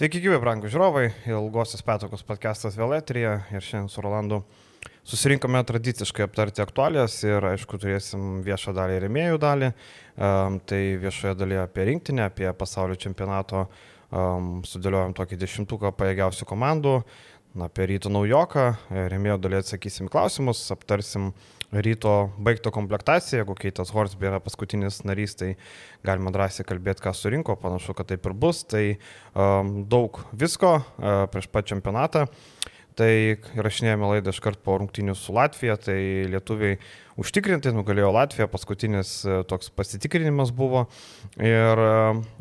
Sveiki, gyvi, brangų žiūrovai. Ilgosios petokos podcastas vėl eterija ir šiandien su Rolandu susirinkome tradiciškai aptarti aktualijas ir, aišku, turėsim viešą dalį ir rėmėjų dalį. Um, tai viešoje dalyje apie rinktinę, apie pasaulio čempionato um, sudėliojom tokį dešimtuką pajėgiausių komandų. Na, apie ryto naujoką, rėmėjo dalyje atsakysim klausimus, aptarsim ryto baigto komplektaciją, jeigu Keitas Horsby yra paskutinis narys, tai galima drąsiai kalbėti, ką surinko, panašu, kad taip ir bus. Tai um, daug visko uh, prieš pat čempionatą. Tai rašinėjame laidą iškart po rungtynių su Latvija, tai lietuviai užtikrinti nugalėjo Latviją, paskutinis toks pasitikrinimas buvo. Ir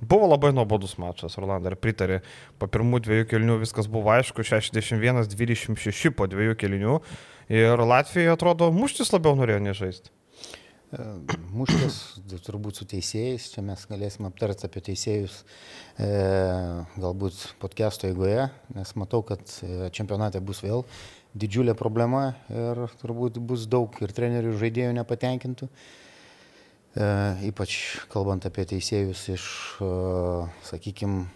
buvo labai nuobodus mačas, Rolandai, ir pritarė, po pirmų dviejų kelnių viskas buvo aišku, 61-26 po dviejų kelnių. Ir Latvijoje atrodo muštis labiau norėjo nežaisti. Muštis turbūt su teisėjais, čia mes galėsime aptarti apie teisėjus e, galbūt podcast'o eigoje, nes matau, kad čempionate bus vėl didžiulė problema ir turbūt bus daug ir trenerių žaidėjų nepatenkintų. E, ypač kalbant apie teisėjus iš, e, sakykime,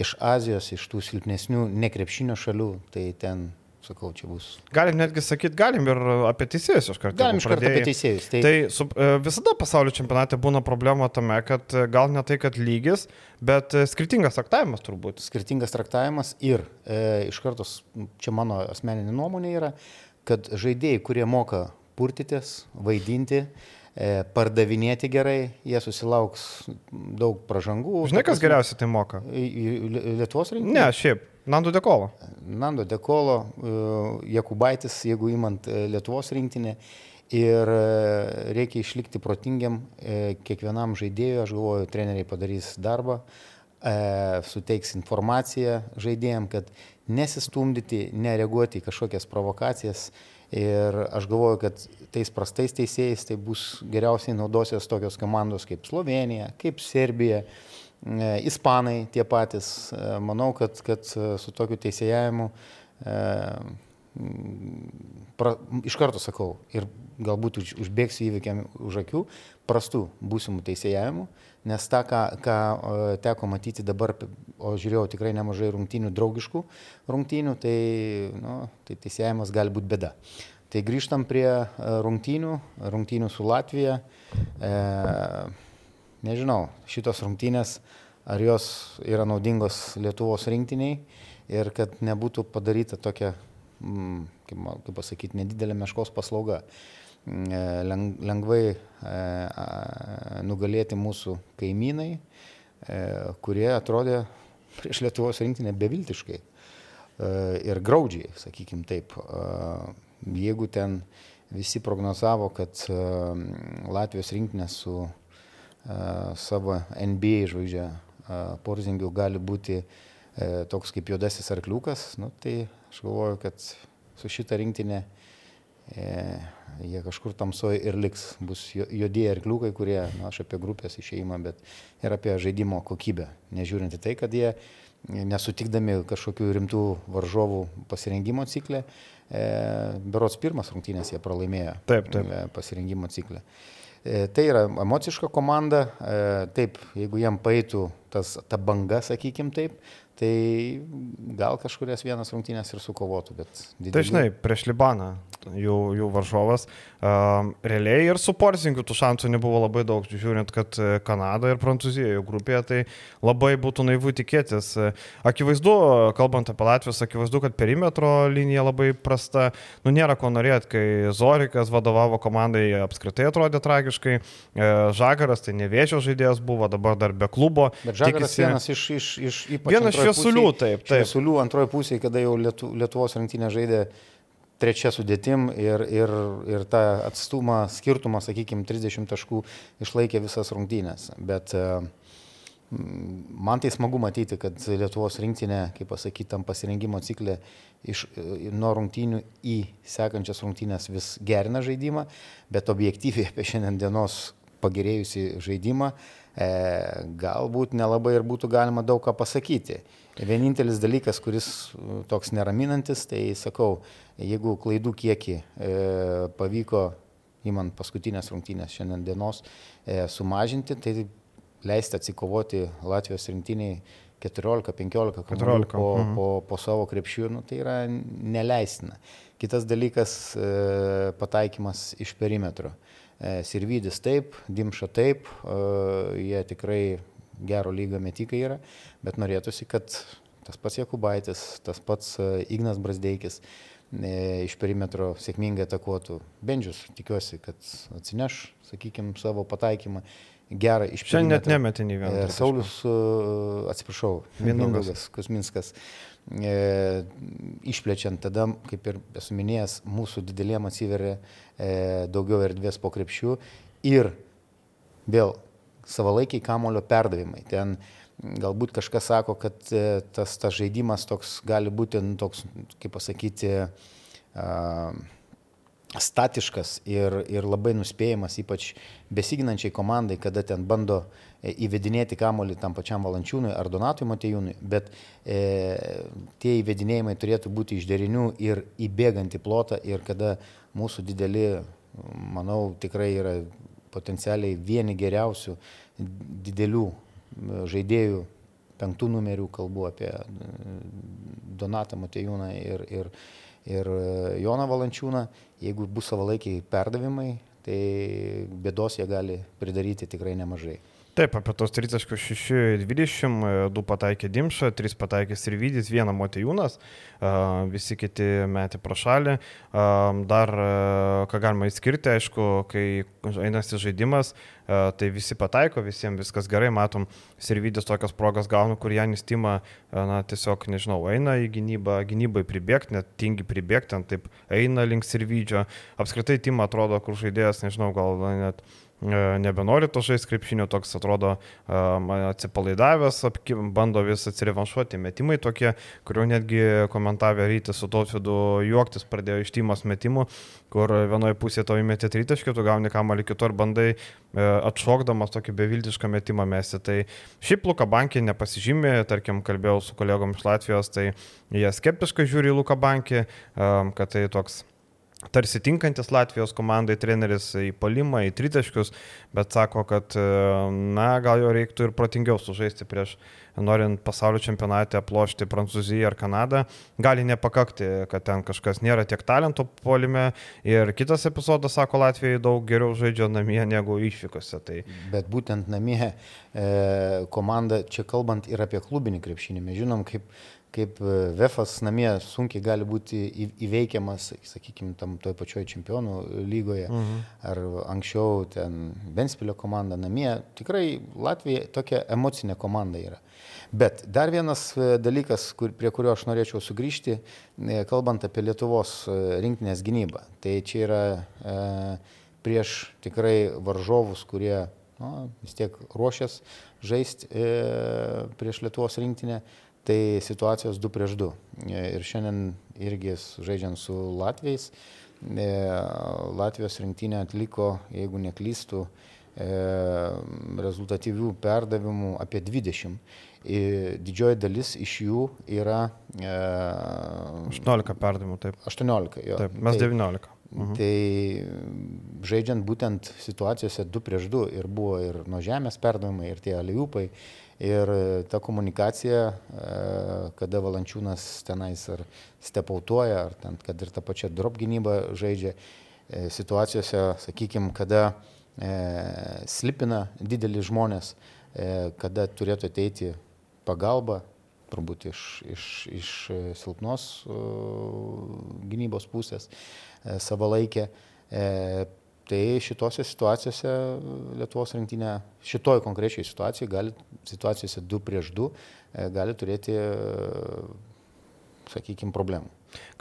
iš Azijos, iš tų silpnesnių nekrepšinio šalių, tai ten sakau, čia bus. Galim netgi sakyti, galim ir apie teisėjus iš karto. Galim iš karto apie teisėjus. Tai, tai su, e, visada pasaulio čempionate būna problema tame, kad e, gal ne tai, kad lygis, bet e, skirtingas traktavimas turbūt. Skirtingas traktavimas ir e, iš karto, čia mano asmeninė nuomonė yra, kad žaidėjai, kurie moka purtytis, vaidinti, pardavinėti gerai, jie susilauks daug pažangų. Žinai, kas geriausiai tai moka? Lietuvos rinktinė? Ne, šiaip. Nando Dekolo. Nando Dekolo, e, Jakubaitis, jeigu įmant e, Lietuvos rinktinę. Ir e, reikia išlikti protingiam kiekvienam žaidėjui, aš galvoju, treneriai padarys darbą, suteiks informaciją žaidėjim, kad nesistumdyti, nereaguoti į kažkokias provokacijas. Ir aš galvoju, kad tais prastais teisėjais tai bus geriausiai naudosios tokios komandos kaip Slovenija, kaip Serbija. E, ispanai tie patys, e, manau, kad, kad e, su tokiu teisėjavimu, pra, iš karto sakau, ir galbūt už, užbėgsiu įvykiam už akių, prastų būsimų teisėjavimų, nes tą, ką, ką teko matyti dabar, o žiūrėjau tikrai nemažai rungtynių, draugiškų rungtynių, tai, nu, tai teisėjavimas gali būti bėda. Tai grįžtam prie rungtynių, rungtynių su Latvija. E, nežinau, šitos rungtynės, ar jos yra naudingos Lietuvos rinktiniai ir kad nebūtų padaryta tokia, mm, kaip, kaip pasakyti, nedidelė meškos paslauga. Mm, e, lengvai e, nugalėti mūsų kaimynai, e, kurie atrodė prieš Lietuvos rinktinę beviltiškai ir graudžiai, sakykim taip. Jeigu ten visi prognozavo, kad Latvijos rinktinė su savo NBA žvaigždė Porzingių gali būti e, toks kaip juodasis arkliukas, nu, tai aš galvoju, kad su šita rinktinė e, jie kažkur tamsoje ir liks. Bus juodieji arkliukai, kurie, na, aš apie grupės išeimą, bet ir apie žaidimo kokybę. Nežiūrint į tai, kad jie nesutikdami kažkokių rimtų varžovų pasirengimo ciklę, e, berots pirmas rungtynės jie pralaimėjo taip, taip. pasirengimo ciklę. E, tai yra emociška komanda, e, taip, jeigu jam paėtų tas, ta banga, sakykim taip, tai gal kažkurias vienas rungtynės ir sukovotų, bet... Didelių... Tai žinai, prieš Libaną jų, jų varžovas. Um, realiai ir su Porzingiu tų šansų nebuvo labai daug, žiūrint, kad e, Kanada ir Prancūzija jų grupėje, tai labai būtų naivu tikėtis. E, akivaizdu, kalbant apie Latvijos, akivaizdu, kad perimetro linija labai prasta. Nu, nėra ko norėti, kai Zorikas vadovavo komandai, apskritai atrodė tragiškai. E, Žagaras tai nevėžio žaidėjas buvo, dabar dar be klubo. Bet Žagaras tikisi... vienas iš, iš, iš ypač... Vienas šviesulių, taip, taip. Šviesulių antroji pusė, kada jau Lietuvos rinktinė žaidė trečia sudėtim ir, ir, ir tą atstumą, skirtumą, sakykime, 30 taškų išlaikė visas rungtynės. Bet e, man tai smagu matyti, kad Lietuvos rinktinė, kaip pasakyti, tam pasirengimo ciklė iš, e, nuo rungtynių į sekančias rungtynės vis gerina žaidimą, bet objektyviai apie šiandien dienos pagerėjusi žaidimą galbūt nelabai ir būtų galima daug ką pasakyti. Vienintelis dalykas, kuris e, toks neraminantis, tai sakau, jeigu klaidų kiekį e, pavyko, įmant paskutinės rungtynės šiandien dienos, e, sumažinti, tai leisti atsikovoti Latvijos rinktiniai 14-15 kamuolių po, mhm. po, po savo krepšių, nu, tai yra neleistina. Kitas dalykas e, - pataikymas iš perimetro. E, Sirvidis taip, Dimša taip, e, jie tikrai gero lygio metikai yra, bet norėtųsi, kad tas pats Jakubaitis, tas pats Ignas Brasdeikis iš perimetro sėkmingai atakuotų. Bendžius, tikiuosi, kad atsineš, sakykime, savo pataikymą gerą iš Šiandien net vieno. E, Saulis, atsiprašau, Mindaugas Kusminskas, e, išplečiant tada, kaip ir esu minėjęs, mūsų didelėm atsiveria e, daugiau erdvės po krepšių ir vėl savalaikiai kamulio perdavimai. Ten galbūt kažkas sako, kad e, tas, tas žaidimas toks gali būti, nu, toks, kaip pasakyti, uh, statiškas ir, ir labai nuspėjamas, ypač besiginančiai komandai, kada ten bando e, įvedinėti kamolį tam pačiam Valančiūnui ar Donatui Matejūnui, bet e, tie įvedinėjimai turėtų būti iš derinių ir įbėgant į plotą ir kada mūsų dideli, manau, tikrai yra potencialiai vieni geriausių didelių žaidėjų, penktų numerių, kalbu apie Donatą Matejūną ir, ir, ir e, Joną Valančiūną, jeigu bus savalaikiai perdavimai, tai bėdos jie gali pridaryti tikrai nemažai. Taip, apie tos 36-20, du pataikė Dimša, 3 pataikė Sirvidis, vieną Motijūnas, visi kiti metė pro šalį. Dar, ką galima įskirti, aišku, kai einasi žaidimas, tai visi pataiko, visiems viskas gerai, matom, Sirvidis tokias progas gauna, kur Janis Tima, na, tiesiog, nežinau, eina į gynybą, gynybai pribėgti, net tingi pribėgti, taip eina link Sirvidžio. Apskritai Tima atrodo, kur žaidėjas, nežinau, gal net E, nebenori to žaisti krepšinio, toks atrodo e, atsipalaidavęs, bando vis atsirevanšuoti metimai tokie, kuriuo netgi komentavę rytį su Tautvidu juoktis pradėjo iš Timos metimų, kur vienoje pusėje to įmetė tritaškį, tu gauni kamalį kitur, bandai e, atšokdamas tokį beviltišką metimą mesti. Tai šiaip Luka Bankė nepasižymė, tarkim, kalbėjau su kolegom iš Latvijos, tai jie skeptiškai žiūri į Luka Bankį, kad tai toks tarsi tinkantis Latvijos komandai treneris į palimą, į tritaškius, bet sako, kad na, gal jo reiktų ir protingiau sužaisti prieš, norint pasaulio čempionate aplošti Prancūziją ar Kanadą. Gali nepakakti, kad ten kažkas nėra tiek talento polime ir kitas epizodas, sako, Latvijai daug geriau žaidžia namie negu išvykose. Tai... Bet būtent namie e, komanda, čia kalbant ir apie klubinį krepšinį, mes žinom, kaip kaip e, Vefas namie sunkiai gali būti įveikiamas, sakykime, tam toj pačioj čempionų lygoje, mhm. ar anksčiau ten Benspilio komanda namie. Tikrai Latvija tokia emocinė komanda yra. Bet dar vienas e, dalykas, kur, prie kurio aš norėčiau sugrįžti, e, kalbant apie Lietuvos rinktinės gynybą. Tai čia yra e, prieš tikrai varžovus, kurie nu, vis tiek ruošės žaisti e, prieš Lietuvos rinktinę tai situacijos 2 prieš 2. Ir šiandien irgi žaidžiant su Latvijais, e, Latvijos rinktinė atliko, jeigu neklystų, e, rezultatyvių perdavimų apie 20. Didžioji dalis iš jų yra. 18 perdavimų, taip. 18, jo. Taip, mes tai, 19. Mhm. Tai žaidžiant būtent situacijose 2 prieš 2 ir buvo ir nuo žemės perdavimai, ir tie aliupai, Ir e, ta komunikacija, e, kada valančiūnas tenais ar stepautuoja, ar ten, kad ir ta pačia drop gynyba žaidžia, e, situacijose, sakykime, kada slipina didelį žmonės, kada turėtų ateiti pagalba, turbūt iš, iš, iš silpnos gynybos pusės, savalaikė. E, Tai šitose situacijose Lietuvos rinktinė, šitoj konkrečiai situacijai, gali, situacijose 2 prieš 2, e, gali turėti, sakykime, problemų.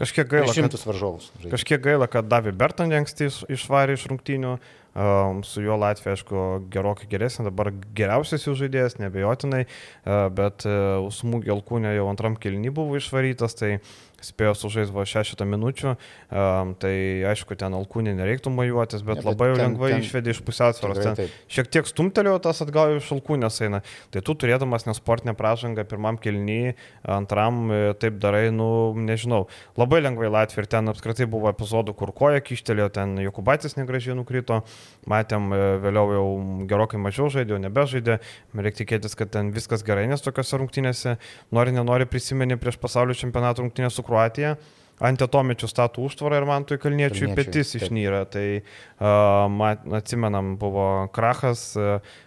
Kažkiek gaila, šimtus varžovus. Žaidė. Kažkiek gaila, kad Davi Bertonį anksti išvarė iš rungtynių, um, su juo Latvija, aišku, gerokai geresnė, dabar geriausias jų žaidėjas, nebejotinai, uh, bet uh, smūgį Alkūnė jau antram kilny buvo išvarytas, tai uh, spėjo sužaisti va 6 minučių, um, tai aišku, ten alkūnį nereiktų mojuotis, bet, ne, bet labai ten, lengvai ten, išvedė iš pusiausvėros. Ten šiek tiek stumtelėjo tas atgal iš alkūnės eina. Tai tu turėdamas nesportinę pražangą pirmam kelnyje, antram e, taip darai, nu, nežinau, labai lengvai Latvija ir ten apskritai buvo epizodų, kur koja kištelėjo, ten Jokubaitis negražiai nukrito, matėm e, vėliau jau gerokai mažiau žaidė, jau nebežaidė, reikia tikėtis, kad ten viskas gerai, nes tokiuose rungtynėse nori, nenori prisimeni prieš pasaulio čempionato rungtynę su Kruatija ant atomečių statų užtvarą ir man tui kalniečių petis išnyra. Tai uh, atsimenam, buvo krachas, uh,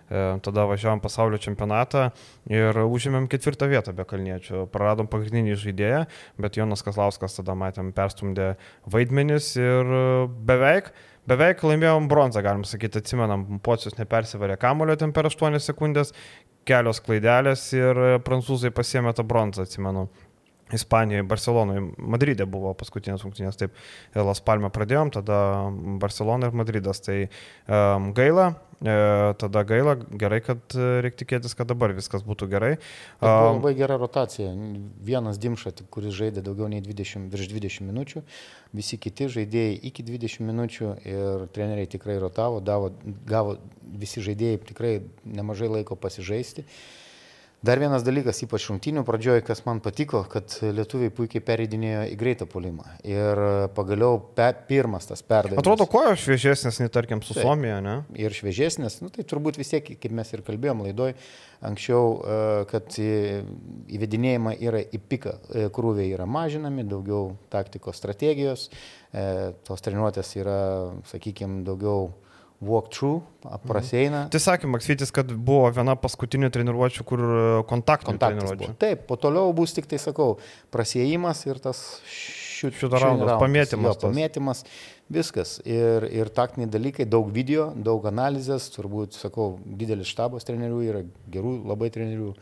tada važiavom pasaulio čempionatą ir užėmėm ketvirtą vietą be kalniečių. Praradom pagrindinį žaidėją, bet Jonas Kaslauskas tada matėm perstumdė vaidmenis ir beveik Beveik laimėjom bronzą, galim sakyti, atsimenam, pocius nepersivarė kamulio ten per 8 sekundės, kelios klaidelės ir prancūzai pasiemė tą bronzą, atsimenu. Ispanijoje, Barcelonoje, Madride buvo paskutinės rungtynės, taip, Las Palme pradėjom, tada Barcelona ir Madridas, tai um, gaila, e, tada gaila, gerai, kad reikia tikėtis, kad dabar viskas būtų gerai. Um, labai gera rotacija, vienas Dimša, kuris žaidė daugiau nei 20, virš 20 minučių, visi kiti žaidėjai iki 20 minučių ir treneriai tikrai rotavo, davo, gavo visi žaidėjai tikrai nemažai laiko pasižaisti. Uh, Dar vienas dalykas, ypač šimtinių pradžioje, kas man patiko, kad lietuviai puikiai pereidinėjo į greitą polimą. Ir pagaliau pe, pirmas tas perdavimas. Atrodo, kojos šviežesnės, nei tarkim su tai, Suomija, ne? Ir šviežesnės, nu, tai turbūt vis tiek, kaip mes ir kalbėjom laidoj, anksčiau, e, kad įvedinėjama yra į piką, e, krūviai yra mažinami, daugiau taktikos strategijos, e, tos treniruotės yra, sakykime, daugiau walkthrough, praseina. Mhm. Tai sakė Maksytis, kad buvo viena paskutinių treniruočių, kur e, kontaktų treniruočių. Taip, po toliau bus tik tai, sakau, prasėjimas ir tas šito raundas, pamėtymas. Jo, pamėtymas, viskas. Ir, ir taktiniai dalykai, daug video, daug analizės, turbūt, sakau, didelis štabas trenerių yra, gerų labai trenerių.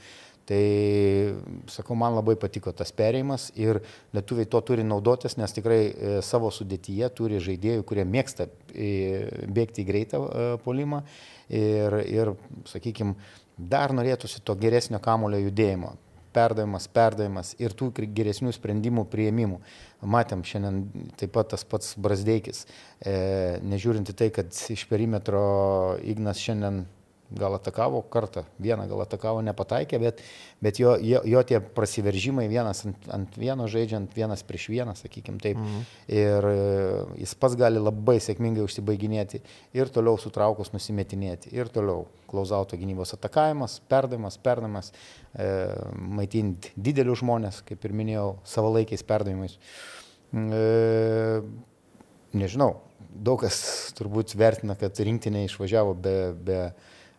Tai, sakau, man labai patiko tas perėjimas ir lietuviai to turi naudotis, nes tikrai e, savo sudėtyje turi žaidėjų, kurie mėgsta e, bėgti į greitą e, polimą ir, ir sakykime, dar norėtųsi to geresnio kamulio judėjimo. Perdavimas, perdavimas ir tų geresnių sprendimų prieimimų. Matėm šiandien taip pat tas pats Brasdeikis, e, nežiūrint į tai, kad iš perimetro Ignas šiandien gal atakavo kartą, vieną gal atakavo, nepataikė, bet, bet jo, jo, jo tie prasiveržimai vienas ant, ant vieno žaidžiant, vienas prieš vieną, sakykim taip. Mhm. Ir e, jis pats gali labai sėkmingai užsibaiginėti ir toliau sutraukus nusimetinėti. Ir toliau klausauto gynybos atakavimas, perdavimas, perdavimas, e, maitinti didelius žmonės, kaip ir minėjau, savalaikiais perdavimais. E, nežinau, daug kas turbūt vertina, kad rinktinė išvažiavo be, be,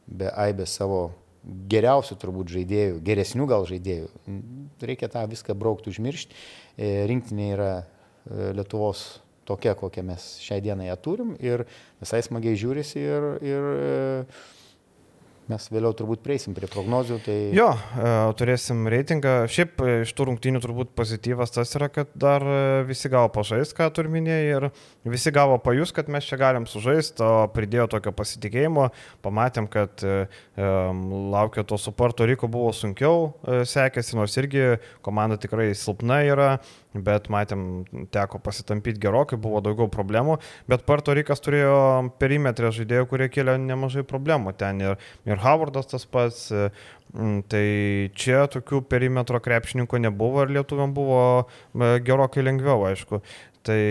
be aibės savo geriausių turbūt žaidėjų, geresnių gal žaidėjų. Reikia tą viską braukti, užmiršti. E, rinktinė yra e, Lietuvos tokia, kokią mes šią dieną ją turim ir visai smagiai žiūrisi ir, ir e, Mes vėliau turbūt prieisim prie prognozių. Tai... Jo, e, turėsim reitingą. Šiaip e, iš tų rungtynių turbūt pozityvas tas yra, kad dar e, visi gavo pažaisti, ką turminėjai, ir visi gavo pajus, kad mes čia galim sužaisti, o pridėjo tokio pasitikėjimo. Pamatėm, kad um, laukia to su Puerto Rico buvo sunkiau sekėsi, nors irgi komanda tikrai silpna yra bet matėm, teko pasitampyti gerokai, buvo daugiau problemų, bet Puerto Rikas turėjo perimetrę žaidėjų, kurie kėlė nemažai problemų ten ir, ir Howardas tas pats. Tai čia tokių perimetro krepšininkų nebuvo ir lietuviam buvo gerokai lengviau, aišku. Tai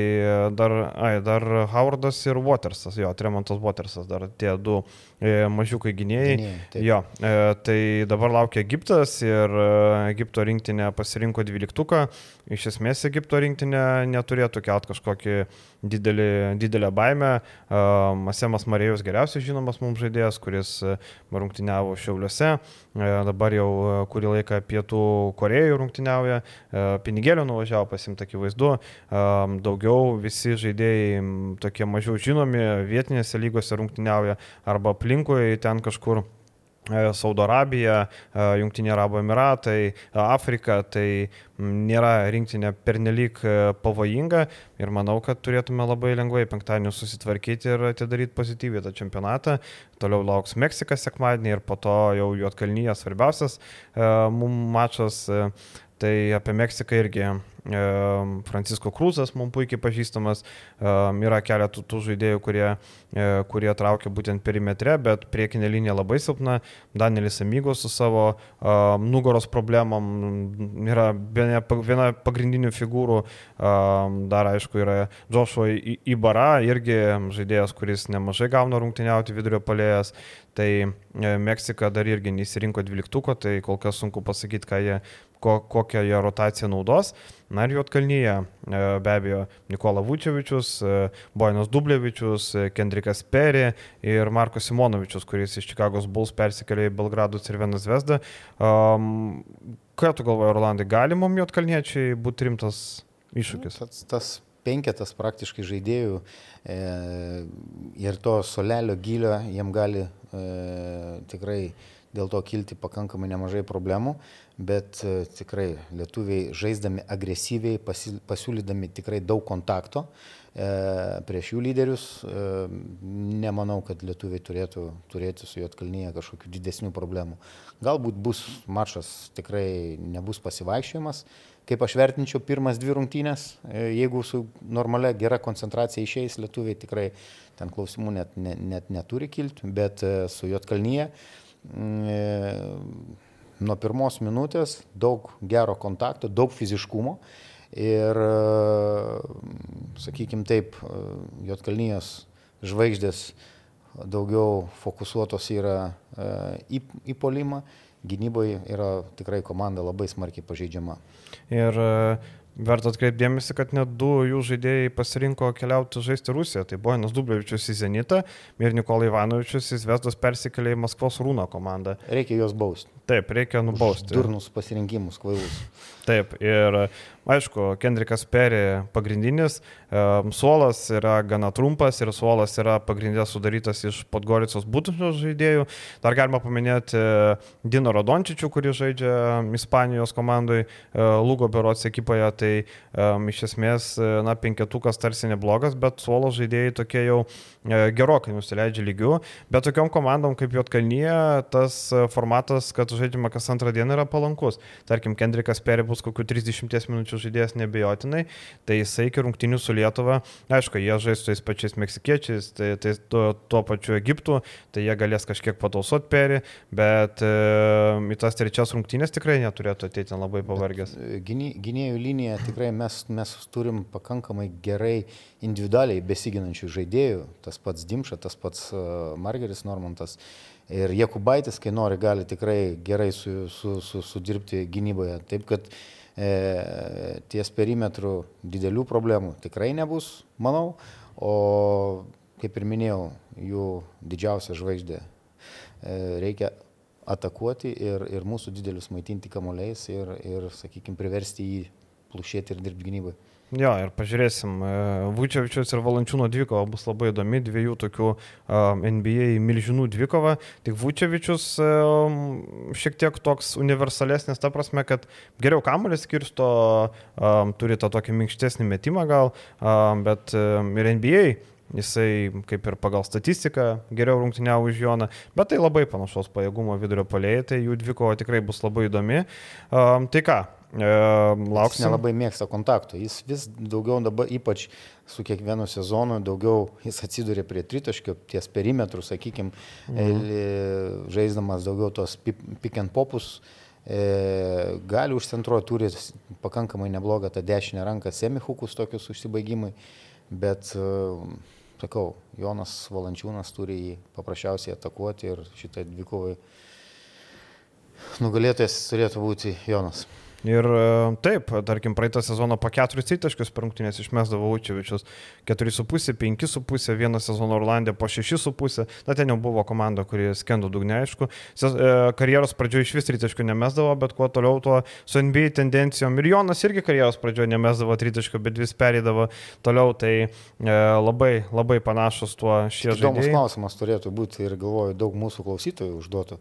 dar, ai, dar Howardas ir Watersas, jo, Tremontas Watersas, dar tie du e, mažiukai gynėjai. gynėjai jo, e, tai dabar laukia Egiptas ir e, Egipto rinktinė pasirinko dvyliktuką. Iš esmės Egipto rinktinė neturėtų kelt kažkokį didelį, didelę baimę. E, Masemas Marijos geriausias žinomas mums žaidėjas, kuris e, rungtyniavo Šiauliuose, e, dabar jau e, kurį laiką Pietų Korejų rungtyniauja, e, pinigėlio nuvažiavo pasimti akivaizdu. E, daugiau visi žaidėjai tokie mažiau žinomi vietinėse lygose rungtyniauja arba aplinkui ten kažkur. E, Saudo Arabija, e, Junktinė Arabų Emiratai, Afrika, tai nėra rinktinė pernelyg e, pavojinga ir manau, kad turėtume labai lengvai penktadienį susitvarkyti ir atidaryti pozityviai tą čempionatą. Toliau lauks Meksika sekmadienį ir po to jau Juotkalnyje svarbiausias mums mačas Tai apie Meksiką irgi Francisko Krūzas, mums puikiai pažįstamas, yra keletų tų žaidėjų, kurie, e, kurie traukia būtent perimetre, bet priekinė linija labai silpna. Danielis Amygos su savo nugaros problemom yra viena, pagrindinių figūrų. Dar aišku yra Joshua Ibara, irgi žaidėjas, kuris nemažai gauna rungtyniauti vidurio palėjas. Tai e, Meksika dar irgi neįsirinko dvyliktuko, tai kol kas sunku pasakyti, ką jie ko, kokią jie rotaciją naudos. Na ir Jotkalnyje e, be abejo Nikola Vučevičius, e, Bojanas Dublevičius, e, Kendrikas Peri ir Marko Simonovičius, kuris iš Čikagos Bulls persikėlė į Belgradų Cirveną Zvezdą. Um, ką tu galvoji, Rolandai, gali mum Jotkalniečiai būti rimtas iššūkis? Nu, tas, tas penketas praktiškai žaidėjų e, ir to solelio gilio jiem gali e, tikrai dėl to kilti pakankamai nemažai problemų bet e, tikrai lietuviai žaisdami agresyviai, pasiūlydami tikrai daug kontakto e, prieš jų lyderius, e, nemanau, kad lietuviai turėtų turėti su Jotkalnyje kažkokių didesnių problemų. Galbūt bus mačas, tikrai nebus pasivaikščiojimas. Kaip aš vertinčiau pirmas dvi rungtynės, jeigu su normalia gera koncentracija išeis, lietuviai tikrai ten klausimų net, net, net neturi kilti, bet su Jotkalnyje mm, nuo pirmos minutės daug gero kontakto, daug fiziškumo ir, sakykime taip, Jotkalnyjos žvaigždės daugiau fokusuotos yra e, į, į polimą, gynyboje yra tikrai komanda labai smarkiai pažeidžiama. Ir Verta atkreipdėmėsi, kad net du jų žaidėjai pasirinko keliauti žaisti Rusiją. Tai Bojanas Dublevičius į Zenitą ir Nikolai Ivanovičius į Zvezdos persikėlė į Maskvos Rūno komandą. Reikia juos bausti. Taip, reikia nubausti. Durnus pasirinkimus, kvailus. Taip, ir aišku, Kendrikas Peri pagrindinis, suolas yra gana trumpas ir suolas yra pagrindė sudarytas iš Podgoricos būtinių žaidėjų. Dar galima paminėti e, Dino Rodončičių, kuris žaidžia Ispanijos komandai e, Lugo Berots ekipoje, tai iš esmės, e, na, penketukas tarsi neblogas, bet suolo žaidėjai tokie jau gerokai nusileidžia lygių, bet tokiom komandom kaip Jotkalnyje tas formatas, kad žaidžiama kas antrą dieną yra palankus. Tarkim, Kendrikas Peri bus kokių 30 minučių žaidėjas nebejotinai, tai jisai iki rungtinių su Lietuva, aišku, jie žais su tais pačiais meksikiečiais, tai, tai tuo, tuo pačiu Egiptu, tai jie galės kažkiek patausot perį, bet e, į tas trečias rungtynės tikrai neturėtų ateiti labai pavargęs. E, gynėjų linija tikrai mes, mes turim pakankamai gerai individualiai besiginančių žaidėjų, tas pats Dimša, tas pats uh, Margeris Normantas. Ir Jekubaitis, kai nori, gali tikrai gerai su, su, su, sudirbti gynyboje. Taip kad e, ties perimetrų didelių problemų tikrai nebus, manau, o kaip ir minėjau, jų didžiausia žvaigždė e, reikia atakuoti ir, ir mūsų didelius maitinti kamuoliais ir, ir sakykime, priversti jį plušėti ir dirbti gynybai. Jo, ir pažiūrėsim. E, Vučiavičius ir Valančiūno dvikova bus labai įdomi, dviejų tokių um, NBA milžinų dvikova. Tik Vučiavičius um, šiek tiek toks universalesnis, ta prasme, kad geriau kamuolį skirsto, turi tą tokį minkštesnį metimą gal, bet ir NBA Jisai kaip ir pagal statistiką geriau rungtyniavo už Joną, bet tai labai panašaus pajėgumo vidurio polėjai, tai jų dvikova tikrai bus labai įdomi. Um, tai ką, E, lauksim. Jis nelabai mėgsta kontaktų. Jis vis daugiau dabar, ypač su kiekvienu sezonu, daugiau jis atsiduria prie tritaškio, ties perimetrų, sakykime, mhm. žaisdamas daugiau tos pick and popus. E, gali užcentruoti, turi pakankamai neblogą tą dešinę ranką, semihukus tokius užsibaigimai, bet, e, sakau, Jonas Valančiūnas turi jį paprasčiausiai atakuoti ir šitą dvikovai nugalėtojas turėtų būti Jonas. Ir e, taip, tarkim, praeitą sezoną po keturis tritaškius per rungtynės išmesdavo Učevičius 4,5, 5,5, vieną sezoną Orlandė po 6,5, na ten jau buvo komanda, kuri skendo dugne, aišku. E, karjeros pradžioje iš vis tritaškių nemesdavo, bet kuo toliau tuo su NBA tendencijom. Ir Jonas irgi karjeros pradžioje nemesdavo tritaškių, bet vis perėdavo toliau, tai e, labai, labai panašus tuo šie žaidėjai. Įdomus klausimas turėtų būti ir galvoju, daug mūsų klausytojų užduotų.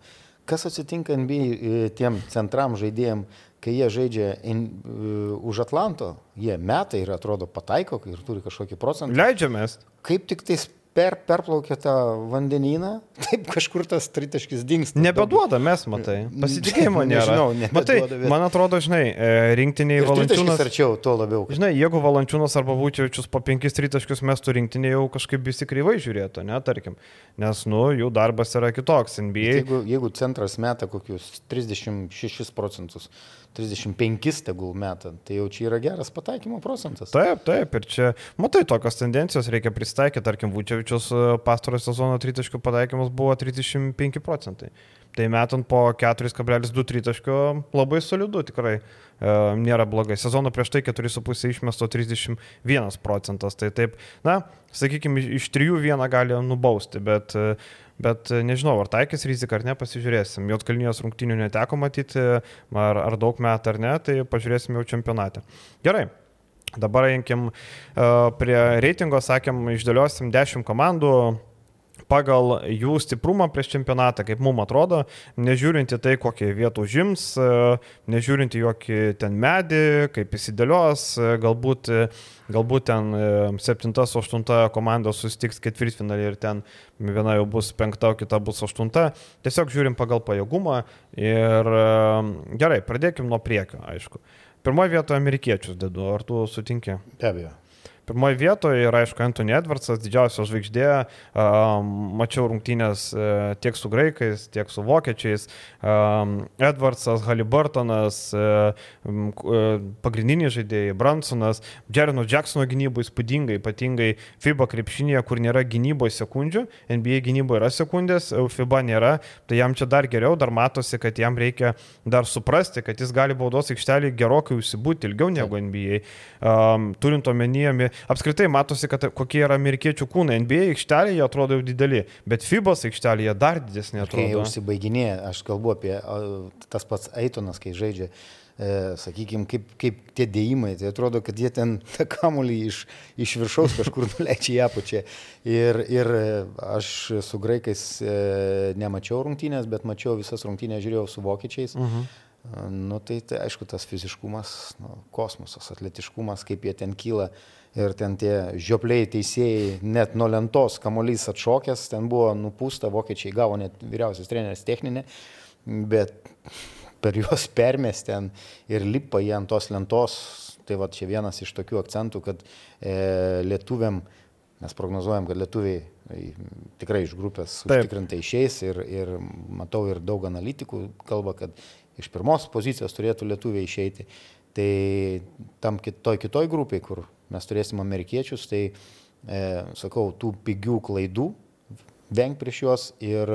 Kas atsitinka NBA tiem centram žaidėjim, kai jie žaidžia in, uh, už Atlanto, jie metai ir atrodo pataiko ir turi kažkokį procentą. Leidžiamės. Kaip tik tais per, perplaukia tą vandenyną, taip kažkur tas tritaškis dinksta. Nebeduoda mes, matai. Pasitikėjimo nėra. Nežinau, Matai, nebeduoda, bet- man atrodo, žinai, e, rinktiniai valančiūnas. arčiau, tuo labiau. kad- Žinai, jeigu Valančiūnas arba Būčiavičius po penkis tritaškius mestų rinktinį, jau kažkaip visi kreivai žiūrėtų, ne, tarkim. Nes, nu, jų darbas yra kitoks. NBA. Jeigu, jeigu centras meta kokius 36 procentus, 35 tegul meta, tai jau čia yra geras pataikymo procentas. Taip, taip, ir čia, matai, tokios tendencijos reikia pristaikyti, tarkim, Vučiavičius pastarojo sezono tritaškių pataikymas buvo 35 procentai. Tai metant po 4,2 tritaškio labai solidu tikrai e, nėra blogai. Sezono prieš tai 4,5 išmesto 31 procentas. Tai taip, na, sakykime, iš 3 vieną gali nubausti, bet, e, bet e, nežinau, ar taikys riziką ar ne, pasižiūrėsim. Jotkalnijos rungtinių neteko matyti, ar, ar daug metų ar ne, tai pažiūrėsim jau čempionate. Gerai. Dabar einkim uh, prie reitingo, sakėm, išdėliosim 10 komandų pagal jų stiprumą prieš čempionatą, kaip mums atrodo, nežiūrinti tai, kokie vietų užims, uh, nežiūrinti jokį ten medį, kaip įsidėlios, uh, galbūt, uh, galbūt ten 7-8 komanda susitiks ketvirtfinalį ir ten viena jau bus penkta, o kita bus aštunta. Tiesiog žiūrim pagal pajėgumą ir gerai, pradėkim nuo priekio, aišku. Pirmoje vietoje amerikiečius dedu, ar tu sutinki? Be abejo. Pirmoje vietoje yra, aišku, Anthony Edwardsas, didžiausia žvaigždė. Mačiau rungtynės uh, tiek su graikais, tiek su vokiečiais. Edwardsas, Haliburtonas, uh, uh, pagrindiniai žaidėjai, Bransonas, Jerino Jacksono gynybo įspūdingai, ypatingai FIBA krepšinėje, kur nėra gynyboje sekundžių, NBA gynyboje yra sekundės, FIBA nėra, tai jam čia dar geriau, dar matosi, kad jam reikia dar suprasti, kad jis gali baudos aikštelį gerokai užsibūti ilgiau negu NBA. Turint omenyje, apskritai matosi, kad kokie yra amerikiečių kūnai. NBA aikštelėje atrodo jau dideli, bet FIBOS aikštelėje dar didesnė Kai atrodo. užsibaiginėja, aš kalbu apie tas pats Aitonas, kai žaidžia, e, sakykime, kaip, kaip tie dėjimai, tai atrodo, kad jie ten tą kamulį iš, iš viršaus kažkur nuleidžia į apačią. Ir, ir e, aš su graikais e, nemačiau rungtynės, bet mačiau visas rungtynės, žiūrėjau su vokiečiais. Uh -huh. Nu, tai, tai aišku, tas fiziškumas, nu, kosmosas, atletiškumas, kaip jie ten kyla. Ir ten tie žiopliai teisėjai, net nuo lentos kamuolys atšokęs, ten buvo nupūsta, vokiečiai gavo net vyriausias treneris techninė, bet per juos permės ten ir lipa jie ant tos lentos. Tai va čia vienas iš tokių akcentų, kad e, lietuviam, mes prognozuojam, kad lietuviai e, tikrai iš grupės Taip. užtikrintai išeis ir, ir matau ir daug analitikų kalba, kad iš pirmos pozicijos turėtų lietuviai išeiti. Tai tam kitoj, kitoj grupiai, kur mes turėsim amerikiečius, tai, e, sakau, tų pigių klaidų venk prieš juos ir,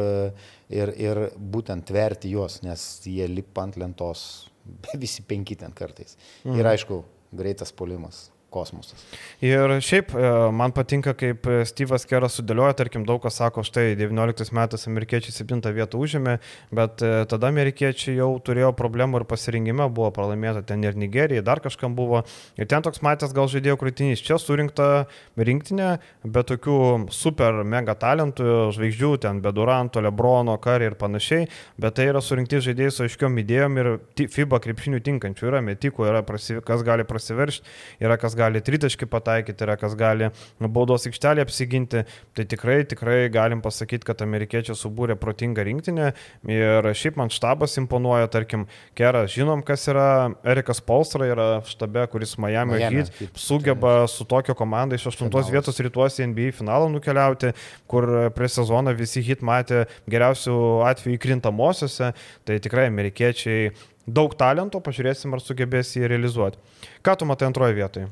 ir, ir būtent tverti juos, nes jie lipa ant lentos visi penki ten kartais. Mhm. Ir aišku, greitas polimas, kosmosas. Ir šiaip e, man patinka, kaip Steve'as Keras sudėlioja, tarkim, daug kas sako, štai 19 metais amerikiečiai 7 vietą užėmė, bet e, tada amerikiečiai jau turėjo problemų ir pasirinkime, buvo pralaimėta ten ir Nigerijai, dar kažkam buvo. Ir ten toks matęs gal žaidėjo kritinys. Čia surinkta rinktinė, be tokių super mega talentų, žvaigždžių, ten be Duranto, Lebrono, Kari ir panašiai, bet tai yra surinkti žaidėjai su aiškiom idėjom ir FIBA krepšinių tinkančių. Yra metikų, yra prasi, kas gali prasiveršti, yra kas gali tritaškį pataikyti, yra kas gali baudos aikštelį apsiginti. Tai tikrai, tikrai galim pasakyti, kad amerikiečiai subūrė protingą rinktinę ir šiaip man štabas imponuoja, tarkim, Keras, žinom, kas yra Erikas Polstra, yra štabe, kuris Miami Miami Heat Heat sugeba su tokio komanda iš aštuntos Finalas. vietos rytuose NBA finalą nukeliauti, kur prieš sezoną visi hit matė geriausių atvejų krintamosiose, tai tikrai amerikiečiai daug talento, pažiūrėsim, ar sugebės jį realizuoti. Ką tu matai antroje vietoje?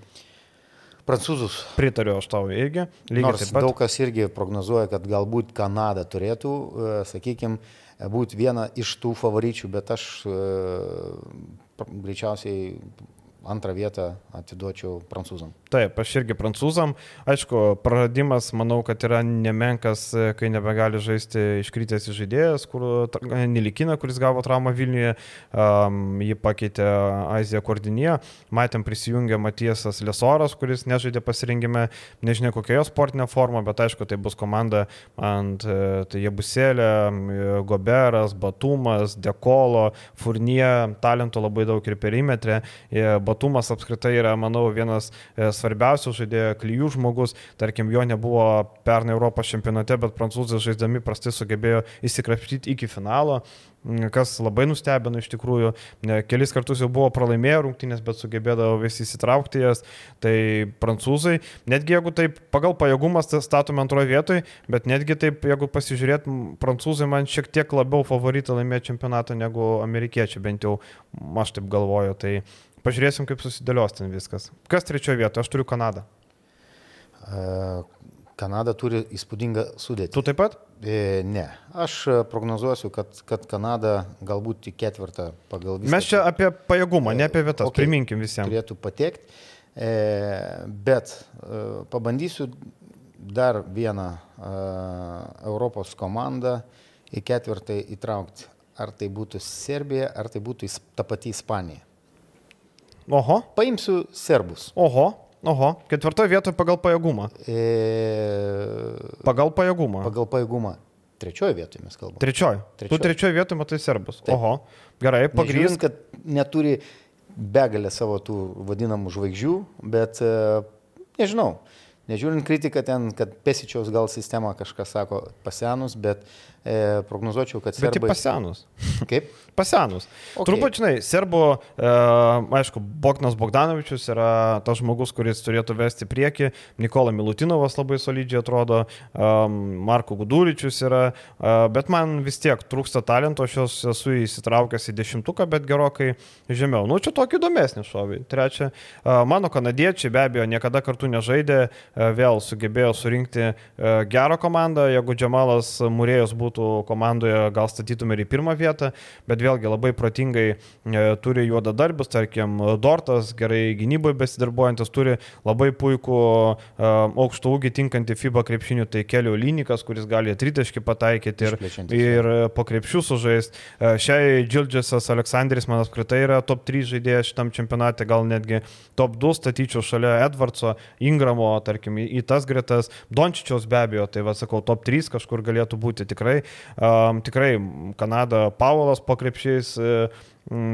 Prancūzus. Pritariu aš tau irgi. Nors daug kas irgi prognozuoja, kad galbūt Kanada turėtų, sakykime, būti viena iš tų favoričių, bet aš e, greičiausiai antrą vietą atiduočiau prancūzam. Taip, aš irgi prancūzam. Aišku, praradimas, manau, kad yra nemenkas, e, kai nebegali žaisti iškritęs į žaidėjas, kur Nilikina, kuris gavo traumą Vilniuje, um, jį pakeitė Azija Kordinė. Matėm prisijungę Matiesas Lesoras, kuris nežaidė pasirinkime, nežinia kokioje sportinė forma, bet aišku, tai bus komanda ant e, tai Jebuselė, e, Goberas, Batumas, Dekolo, Furnie, talento labai daug ir perimetrė. E, Batumas apskritai yra, manau, vienas e, svarbiausių žaidėjų, klyjų žmogus, tarkim, jo nebuvo pernai Europos čempionate, bet prancūzai žaisdami prastai sugebėjo įsikrapštyti iki finalo kas labai nustebino iš tikrųjų. Kelis kartus jau buvo pralaimėję rungtynės, bet sugebėdavo vis įsitraukti jas. Tai prancūzai, netgi jeigu taip pagal pajėgumas statome antroje vietoje, bet netgi taip, jeigu pasižiūrėt, prancūzai man šiek tiek labiau favoritai laimėjo čempionatą negu amerikiečiai, bent jau aš taip galvoju. Tai pažiūrėsim, kaip susidėlios ten viskas. Kas trečioje vietoje? Aš turiu Kanadą. Uh Kanada turi įspūdingą sudėtį. Tu taip pat? E, ne. Aš e, prognozuosiu, kad, kad Kanada galbūt į ketvirtą pagal visą. Mes čia apie pajėgumą, ne apie vietas. Okay, Priminkim visiems. Turėtų patekti. E, bet e, pabandysiu dar vieną e, Europos komandą į ketvirtą įtraukti. Ar tai būtų Serbija, ar tai būtų ta pati Ispanija. Oho. Paimsiu serbus. Oho. Oho, ketvirtoje vietoje pagal pajėgumą. E... Pagal pajėgumą. Pagal pajėgumą. Trečioje vietoje mes kalbame. Trečioje. Trečioje. Tu trečioje vietoje matai serbus. Taip. Oho, gerai, pagrįs. kad neturi begalę savo tų vadinamų žvaigždžių, bet e, nežinau. Nežiūrint kritiką ten, kad Pesičiaus gal sistema kažką sako pasenus, bet e, prognozuočiau, kad serbai... Bet tik pasenus. Kaip? Pasenus. Okay. Turbūt, žinai, serbų, e, aišku, Bogdanas Bogdanovičius yra tas žmogus, kuris turėtų vesti prieki, Nikola Milutinovas labai solidžiai atrodo, e, Marko Guduličius yra, e, bet man vis tiek trūksta talento, aš esu įsitraukęs į dešimtuką, bet gerokai žemiau. Nu, čia tokį įdomesnį šovį. Trečia, e, mano kanadiečiai be abejo niekada kartu nežaidė, e, vėl sugebėjo surinkti e, gerą komandą, jeigu Džemalas Murėjus būtų būtų komandoje, gal statytume ir į pirmą vietą, bet vėlgi labai protingai e, turi juodą darbus, tarkim, Dortas, gerai gynyboje besidarbuojantis, turi labai puikų e, aukšto ūgį tinkantį FIBA krepšinių, tai kelio lynikas, kuris gali tritaškį pataikyti ir, ir po krepšių sužaisti. E, šiai Džildžesas Aleksandris man apskritai yra top 3 žaidėjas šitam čempionate, gal netgi top 2 statyčiau šalia Edvardso, Ingramo, tarkim, į, į tas gretas, Dončičiaus be abejo, tai va sakau, top 3 kažkur galėtų būti tikrai Um, tikrai Kanada Paulas po krepšiais. E,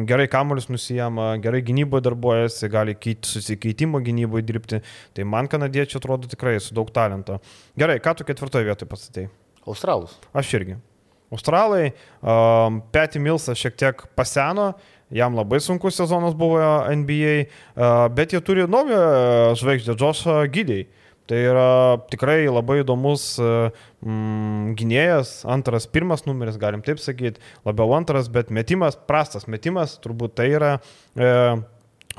gerai kamuolius nusijama, gerai gynyboje darbuojasi, gali susikeitimo gynyboje dirbti. Tai man kanadiečiai atrodo tikrai su daug talento. Gerai, ką tu ketvirtoje vietoje pastatėjai? Australus. Aš irgi. Australai, um, Petty Millsas šiek tiek paseno, jam labai sunkus sezonas buvo NBA, uh, bet jie turi naują žvaigždę, Joshą Gydėjai. Tai yra tikrai labai įdomus mm, gynėjas, antras, pirmas numeris, galim taip sakyti, labiau antras, bet metimas, prastas metimas, turbūt tai yra e,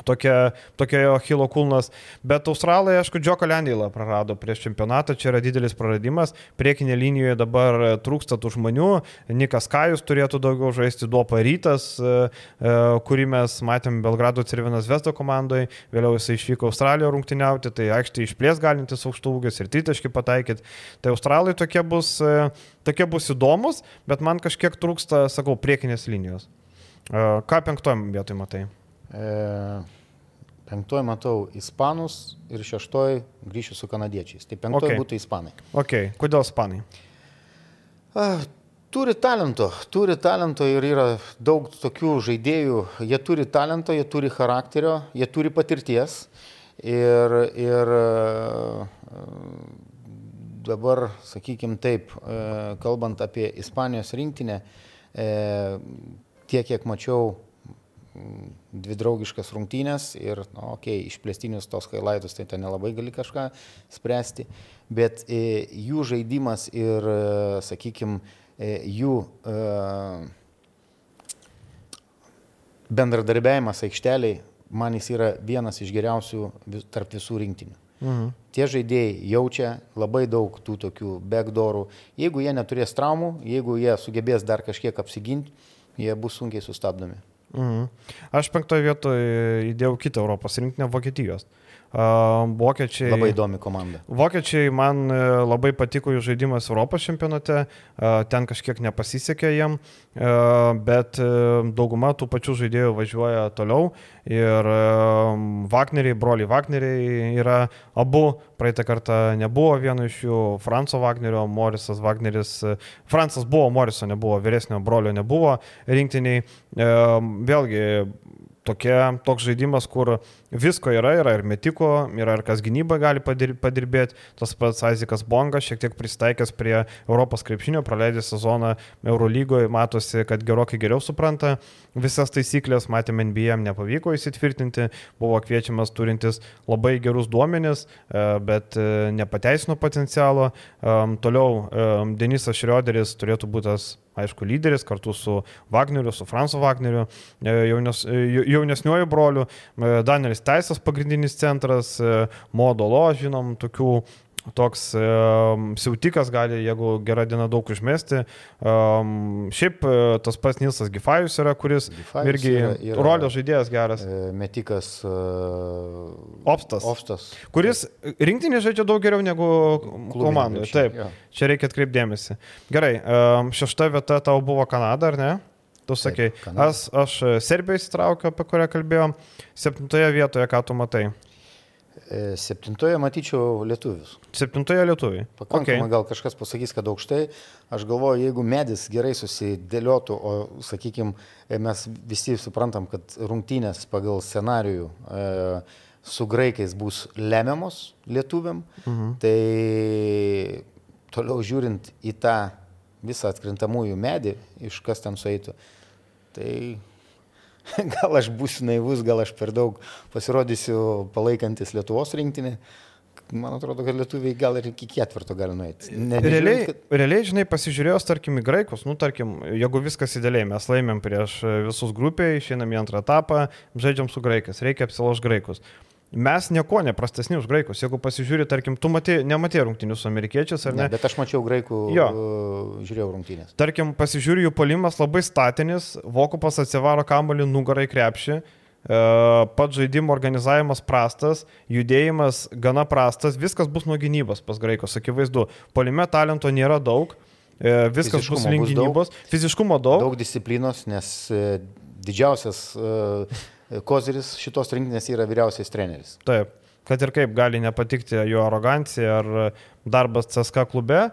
tokia, tokia jo Hilo kulnas. Bet australai, aišku, Džoko Lendeilą prarado prieš čempionatą, čia yra didelis praradimas. Priekinė linijoje dabar trūksta tų žmonių. Nikas Kajus turėtų daugiau žaisti, Duopa Rytas, e, e, kurį mes matėm Belgrado Cervinas Vesto komandoje, vėliau jisai išvyko Australijoje rungtyniauti, tai aikštė išplės galintis aukštų ūgis ir tritaškį pataikyti. Tai australai tokie bus, e, tokie bus įdomus, bet man kažkiek trūksta, sakau, priekinės linijos. Ką penktojam vietoj matai? E, penktoji matau ispanus ir šeštoji grįšiu su kanadiečiais. Tai penktoji okay. būtų ispanai. Ok, kodėl ispanai? A, turi talento, turi talento ir yra daug tokių žaidėjų. Jie turi talento, jie turi charakterio, jie turi patirties. Ir, ir dabar, sakykime taip, kalbant apie Ispanijos rinktinę, tiek, kiek mačiau dvi draugiškas rungtynės ir, na, nu, okei, okay, išplėstinius tos kailaitus, tai ten nelabai gali kažką spręsti, bet e, jų žaidimas ir, e, sakykime, jų e, bendradarbiavimas aikšteliai, man jis yra vienas iš geriausių tarp visų rinktinių. Mhm. Tie žaidėjai jaučia labai daug tų tokių backdoorų. Jeigu jie neturės traumų, jeigu jie sugebės dar kažkiek apsiginti, jie bus sunkiai sustabdomi. Mhm. Aš penktoje vietoje įdėjau kitą Europos rinktinę Vokietijos. Vokiečiai. Labai įdomi komanda. Vokiečiai man e, labai patiko jų žaidimas Europos čempionate, ten kažkiek nepasisekė jiem, bet e, dauguma tų pačių žaidėjų važiuoja toliau ir Wagneriai, broliai Wagneriai yra abu, praeitą kartą nebuvo vieno iš jų, Franco Wagnerio, Morisas Wagneris, Francas buvo, Moriso nebuvo, vyresnio brolio nebuvo rinktiniai. Vėlgi, tokia, toks žaidimas, kur visko yra, yra ir metiko, yra ir kas gynyba gali padirbėti. Tas pats Aizikas Bongas šiek tiek pristaikęs prie Europos krepšinio, praleidęs sezoną Eurolygoje, matosi, kad gerokai geriau supranta visas taisyklės, matėme NBA, nepavyko įsitvirtinti, buvo kviečiamas turintis labai gerus duomenis, e, bet e, nepateisino potencialo. Toliau Denisas Šrioderis turėtų būti tas aišku, lyderis kartu su Wagneriu, su Fransu Wagneriu, e, jaunes, e, jaunesniuoju broliu, e, Danielis Teisas pagrindinis centras, Modolo, žinom, tokių toks um, siautikas gali, jeigu gera diena daug užmesti. Um, šiaip tas pats Nilsas Gifajus yra, kuris Gifajus irgi yra, yra, rolio žaidėjas geras. Metikas uh, Opstas. Opstas. Kuris rinktinė žaidžia daug geriau negu komandoje. Taip, ja. čia reikia atkreipdėmėsi. Gerai, um, šešta vieta tau buvo Kanada, ar ne? Tu sakai, aš, aš Serbiją įsitraukiau, apie kurią kalbėjom. Septintoje vietoje, ką tu matai? E, septintoje matyčiau lietuvius. Septintoje lietuviai. Pakankamai okay. gal kažkas pasakys, kad aukštai. Aš galvoju, jeigu medis gerai susidėliotų, o sakykime, mes visi suprantam, kad rungtynės pagal scenarijų e, su graikais bus lemiamos lietuviam, mhm. tai toliau žiūrint į tą visą atkrintamųjų medį, iš kas ten sueitų, tai gal aš būsiu naivus, gal aš per daug pasirodysiu palaikantis Lietuvos rinktinį. Man atrodo, kad lietuviai gal ir iki ketvirto gali nueiti. Ne, realiai, kad... realiai, žinai, pasižiūrėjus, tarkim, į graikus, nu, tarkim, jeigu viskas idealiai, mes laimėm prieš visus grupiai, išeinam į antrą etapą, žaidžiam su graikais, reikia apsiloš graikus mes nieko neprastesni už graikus. Jeigu pasižiūri, tarkim, tu matė, nematė rungtynių su amerikiečiais, ar ne? ne? Bet aš mačiau graikų, jo. žiūrėjau rungtynės. Tarkim, pasižiūri jų polimas labai statinis, Vokupas atsivaro kamolį nugarai krepšį, e, pats žaidimo organizavimas prastas, judėjimas gana prastas, viskas bus nuo gynybos pas graikus, akivaizdu. Polime talento nėra daug, e, viskas bus link gynybos, daug, fiziškumo daug. Daug disciplinos, nes e, didžiausias uh, koziris šitos rinktinės yra vyriausias treneris. Taip, kad ir kaip gali nepatikti jo arogancija ar darbas CSK klube,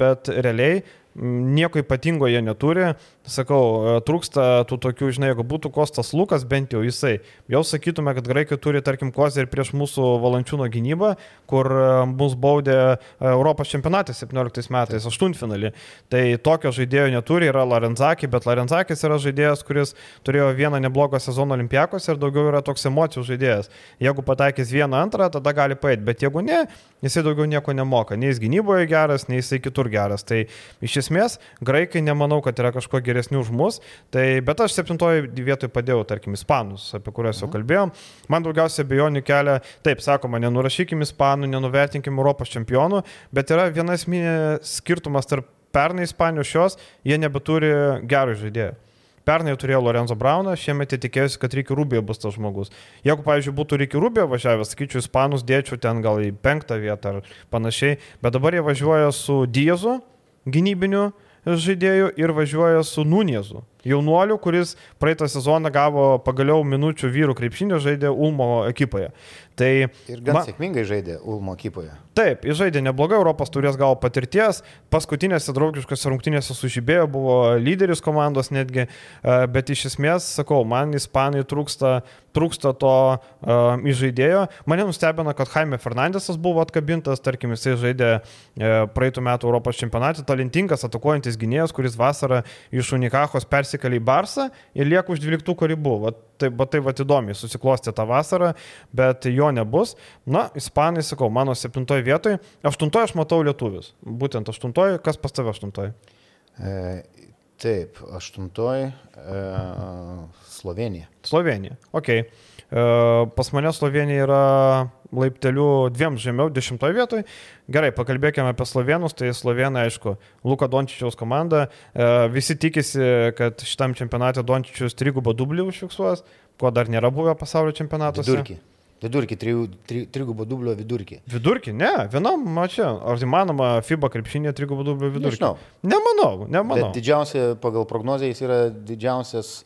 bet realiai nieko ypatingo jie neturi, sakau, e, trūksta tų tokių, žinai, jeigu būtų Kostas Lukas, bent jau jisai, jau sakytume, kad graikai turi, tarkim, kozę ir prieš mūsų valančiūno gynybą, kur e, mus baudė e, Europos čempionatė 17 metais, aštuntfinalį. Tai tokio žaidėjo neturi, yra Larenzakis, bet Larenzakis yra žaidėjas, kuris turėjo vieną neblogą sezoną olimpijakos ir daugiau yra toks emocijų žaidėjas. Jeigu pataikys vieną antrą, tada gali paėti, bet jeigu ne, jisai daugiau nieko nemoka. Nei jis gynyboje geras, nei jisai kitur geras. Tai iš esmės, graikai nemanau, kad yra kažko geresni už mus. Tai, bet aš septintoje vietoje padėjau, tarkim, ispanus, apie kuriuos jau mhm. kalbėjom. Man daugiausiai abejonių kelia, taip sakoma, nenurašykim ispanų, nenuvertinkim Europos čempionų, bet yra vienas minė skirtumas tarp pernai Ispanijos šios, jie nebeturi gerų žaidėjų. Pernai turėjo Lorenzo Brauną, šiemet tikėjusi, kad Ricky Rubio bus tas žmogus. Jeigu, pavyzdžiui, būtų Ricky Rubio važiavęs, sakyčiau, Ispanus dėčiau ten gal į penktą vietą ar panašiai, bet dabar jie važiuoja su Diezu gynybiniu žaidėjų ir važiuoja su Nuniezu jaunuoliu, kuris praeitą sezoną gavo pagaliau minučių vyrų krepšinio žaidė Ulmo ekipoje. Tai, ir gan man, sėkmingai žaidė Ulmo ekipoje. Taip, jis žaidė neblogai, Europos turės gavo patirties, paskutinėse draugiškose rungtynėse sužibėjo, buvo lyderis komandos netgi, e, bet iš esmės, sakau, man Ispanai trūksta, trūksta to um, žaidėjo. Mane nustebino, kad Jaime Fernandesas buvo atkabintas, tarkim, jisai žaidė e, praeitų metų Europos čempionatį, talentingas atakuojantis gynėjas, kuris vasarą iš Unikachos persikė persikėlė į Barsą ir lieka už 12 ribų. Va, tai, va, tai va įdomiai susiklosti tą vasarą, bet jo nebus. Na, ispanai, sakau, mano septintoje vietoje. Aštuntoje aš matau lietuvius. Būtent aštuntoje, kas pas tave aštuntoje? E, taip, aštuntoje e, Slovenija. Slovenija, ok. E, pas mane Slovenija yra laipteliu dviem žemiau, dešimtoje vietoje. Gerai, pakalbėkime apie slovenus. Tai slovenai, aišku, Luka Dončičiaus komanda. E, visi tikisi, kad šitam čempionate Dončičius trigubą dublį užfiksuos, ko dar nėra buvę pasaulio čempionatuose. Vidurkį. Vidurkį, trigubo dublio vidurkį. Vidurkį? Ne, vienam mačia. Ar įmanoma FIBA krepšinė trigubo dublio vidurkį? Nežinau. Nemanau, nemanau. Bet didžiausia, pagal prognozę, jis yra didžiausias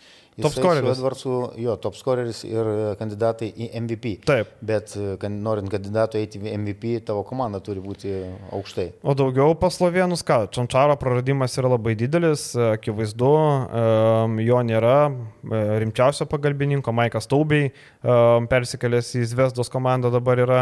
Top scoreris. Edvardsu, jo, top scoreris ir e, kandidatai į MVP. Taip. Bet e, norint kandidatų eiti į MVP, tavo komanda turi būti aukštai. O daugiau paslovienus, ką, Čančaro praradimas yra labai didelis, akivaizdu, jo nėra rimčiausio pagalbininko, Maikas Taubiai persikėlęs į Zvezdos komandą dabar yra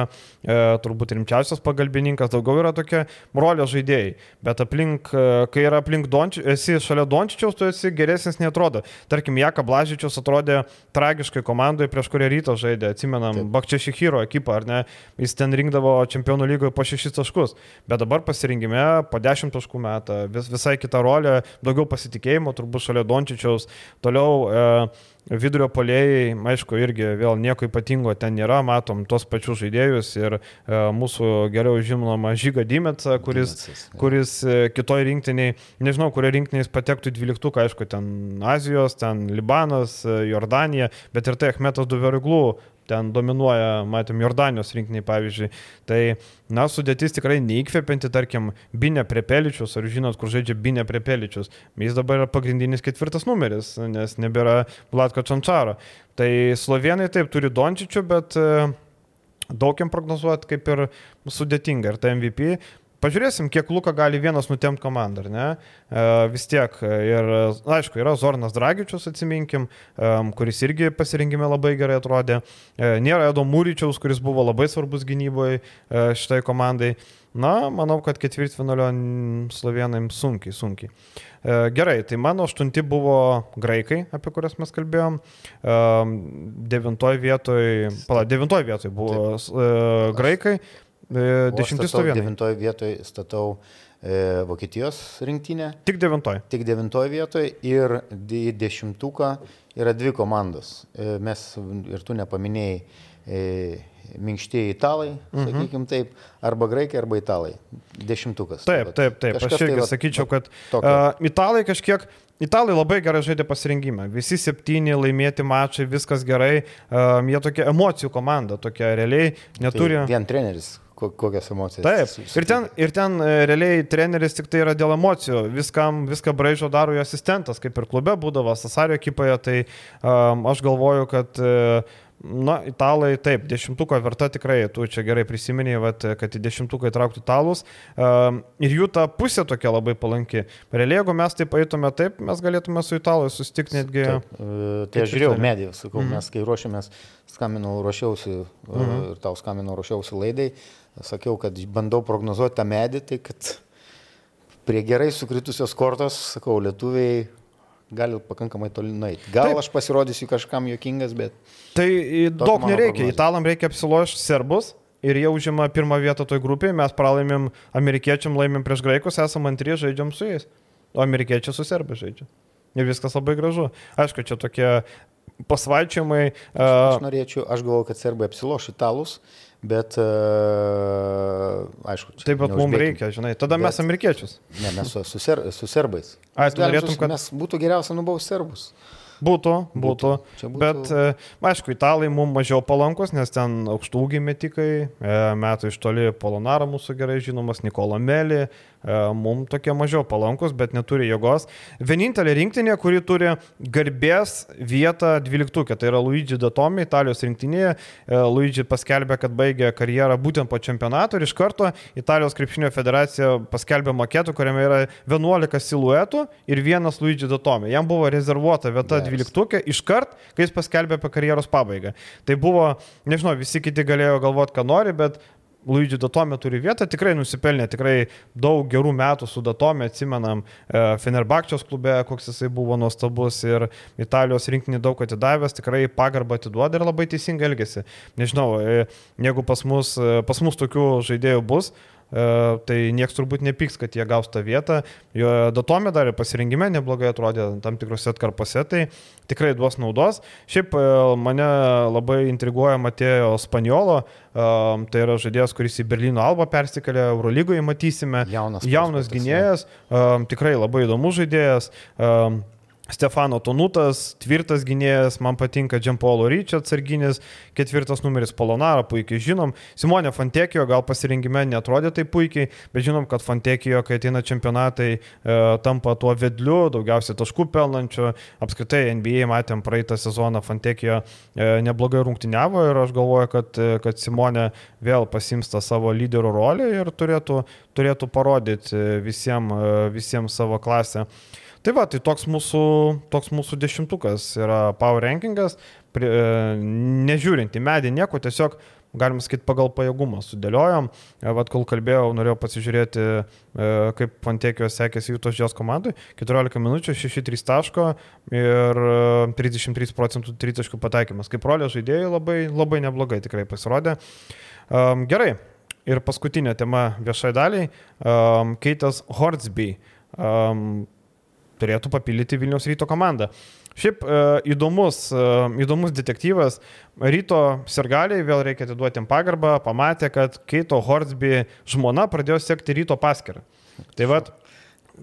turbūt rimčiausias pagalbininkas, daugiau yra tokie rolės žaidėjai, bet aplink, kai yra aplink Dončičius, esi šalia Dončičiaus, tu esi geresnis netrodo. Tarkim, Jaka Blažičius atrodė tragiškai komandoje, prieš kurią ryto žaidė, atsimenam, Bakčiašihiro ekipą, ar ne, jis ten rinkdavo čempionų lygoje po 6 taškus, bet dabar pasirinkime po 10 taškų metą, vis, visai kita rolė, daugiau pasitikėjimo, turbūt šalia Dončičiaus, toliau e, Vidurio polėjai, aišku, irgi vėl nieko ypatingo ten nėra, matom tos pačius žaidėjus ir e, mūsų geriau žinoma Žyga Dimetsą, kuris, Dimetsas, kuris e, kitoj rinktiniai, nežinau, kurie rinktiniais patektų į dvyliktuką, aišku, ten Azijos, ten Libanas, e, Jordanija, bet ir tai Ahmetas Duveriglų ten dominuoja, matėm, Jordanijos rinkiniai pavyzdžiui. Tai, na, sudėtis tikrai neįkvepianti, tarkim, Binė Prepeličius, ar žinot, kur žaidžia Binė Prepeličius. Jis dabar yra pagrindinis ketvirtas numeris, nes nebėra Vlatko Čančaro. Tai slovenai taip turi Dončičių, bet e, daug jam prognozuoti kaip ir sudėtinga. Ir ta MVP Pažiūrėsim, kiek Luka gali vienas nutemti komandą, ar ne? E, vis tiek. Ir, aišku, yra Zornas Dragičius, atsiminkim, e, kuris irgi pasirinkime labai gerai atrodė. E, nėra Edo Mūryčiaus, kuris buvo labai svarbus gynyboje e, šitai komandai. Na, manau, kad ketvirtfinalio slovenai sunkiai, sunkiai. E, gerai, tai mano aštunti buvo graikai, apie kurias mes kalbėjom. E, devintoje vietoje, pala, devintoje vietoje buvo e, graikai. Aš E, dešimtis to vietoje. Devintoje vietoje statau e, Vokietijos rinktinę. Tik devintoje. Tik devintoje vietoje ir į dešimtuką yra dvi komandos. E, mes ir tu nepaminėjai e, minkštieji italai, mhm. sakykim taip, arba graikai, arba italai. Dešimtukas. Taip, taip, taip. Aš irgi tai, va, sakyčiau, kad tokio. uh, italai kažkiek Italai labai gerai žaidė pasirinkimą. Visi septyni laimėti mačai, viskas gerai. Um, jie tokia emocijų komanda, tokia realiai neturi. Tai vien treneris kokias emocijas. Taip, ir ten, ir ten e, realiai treneris tik tai yra dėl emocijų, Viskam, viską braižo daro jo asistentas, kaip ir klube būdavo, Sasario ekipoje, tai um, aš galvoju, kad uh, Na, italai, taip, dešimtuko verta tikrai, tu čia gerai prisiminiai, vat, kad į dešimtuką įtraukti italus. Um, ir jų ta pusė tokia labai palanki. Realiai, jeigu mes taip eitume taip, mes galėtume su italais susitikti netgi. Taip, uh, tai aš žiūrėjau mediją, sakau, mm -hmm. mes kai ruošiamės, skambinau, ruošiausi mm -hmm. ir tau skambinau, ruošiausi laidai, sakiau, kad bandau prognozuoti tą medį, tai kad prie gerai sukritusios kortos, sakau, lietuviai gali pakankamai toli nueiti. Gal Taip. aš pasirodysiu kažkam jokingas, bet... Tai daug nereikia, prognozė. italam reikia apsilošti serbus. Ir jie užima pirmą vietą toj grupėje, mes pralaimėm amerikiečiam, laimėm prieš graikus, esam antrie, žaidžiam su jais. O amerikiečiai su serbai žaidžia. Ir viskas labai gražu. Aišku, čia tokie pasvaičiamai. Aš, aš norėčiau, aš galvoju, kad serbai apsiloš italus. Uh, Bet, uh, aišku, čia. Taip, bet mums reikia, žinai, tada bet, mes amerikiečius. Ne, mes su, su, ser, su serbais. Ai, tu norėtum, kad. Mes būtų geriausia nubausti serbus. Būtų, būtų. būtų. Bet, e, aišku, italai mums mažiau palankus, nes ten aukštūgiai metikai, e, metai iš toli Polonara mūsų gerai žinomas, Nikola Melį, E, mums tokie mažiau palankus, bet neturi jėgos. Vienintelė rinktinė, kuri turi garbės vietą 12, tai yra Luigi Datomi, Italijos rinktinėje. Luigi paskelbė, kad baigė karjerą būtent po čempionato ir iš karto Italijos krepšinio federacija paskelbė maketų, kuriame yra 11 siluetų ir vienas Luigi Datomi. Jam buvo rezervuota vieta yes. 12 iš kart, kai jis paskelbė apie karjeros pabaigą. Tai buvo, nežinau, visi kiti galėjo galvoti, ką nori, bet Luigi Datome turi vietą, tikrai nusipelnė, tikrai daug gerų metų su Datome, atsimenam, e, Fenerbakčios klube, koks jisai buvo nuostabus ir Italijos rinkinį daug atidavęs, tikrai pagarbą atiduoda ir labai teisingai elgesi. Nežinau, e, jeigu pas mus, e, pas mus tokių žaidėjų bus, tai niekas turbūt nepyks, kad jie gaus tą vietą. Jo datomė dar ir pasirinkime neblogai atrodė tam tikrose atkarpose, tai tikrai duos naudos. Šiaip e, mane labai intriguoja Matėjo Spaniolo, e, tai yra žaidėjas, kuris į Berlyno Alba persikėlė, Eurolygoje matysime. Jaunas, jaunas gynėjas, tikrai labai įdomus žaidėjas. Stefano Tonutas, tvirtas gynėjas, man patinka Džempolo Ryčio atsarginis, ketvirtas numeris Polonara, puikiai žinom. Simonė Fontekijo gal pasirinkime netrodė taip puikiai, bet žinom, kad Fontekijo, kai ateina čempionatai, e, tampa tuo vedliu, daugiausiai taškų pelnančiu. Apskritai NBA matėm praeitą sezoną Fontekijo e, neblogai rungtyniavo ir aš galvoju, kad, e, kad Simonė vėl pasims tą savo lyderio rolę ir turėtų, turėtų parodyti visiems visiem savo klasę. Tai va, tai toks mūsų, toks mūsų dešimtukas yra power rankingas, prie, nežiūrint į medį nieko, tiesiog galim sakyti, pagal pajėgumą sudėliojom. E, vat, kol kalbėjau, norėjau pasižiūrėti, e, kaip Pontekijos sekėsi jų tos komandai. 14 minučių, 6-3 taško ir 33 e, procentų tritaškų pataikymas. Kaip rolė žaidėjai labai, labai neblogai tikrai pasirodė. Gerai. Ir paskutinė tema viešai daliai. Keitas Hortsby. Turėtų papildyti Vilniaus ryto komandą. Šiaip e, įdomus, e, įdomus detektyvas. Ryto sirgaliai, vėl reikia atiduoti jam pagarbą, pamatė, kad Keito Hortsby žmona pradėjo sekti ryto paskirtą. Tai vad,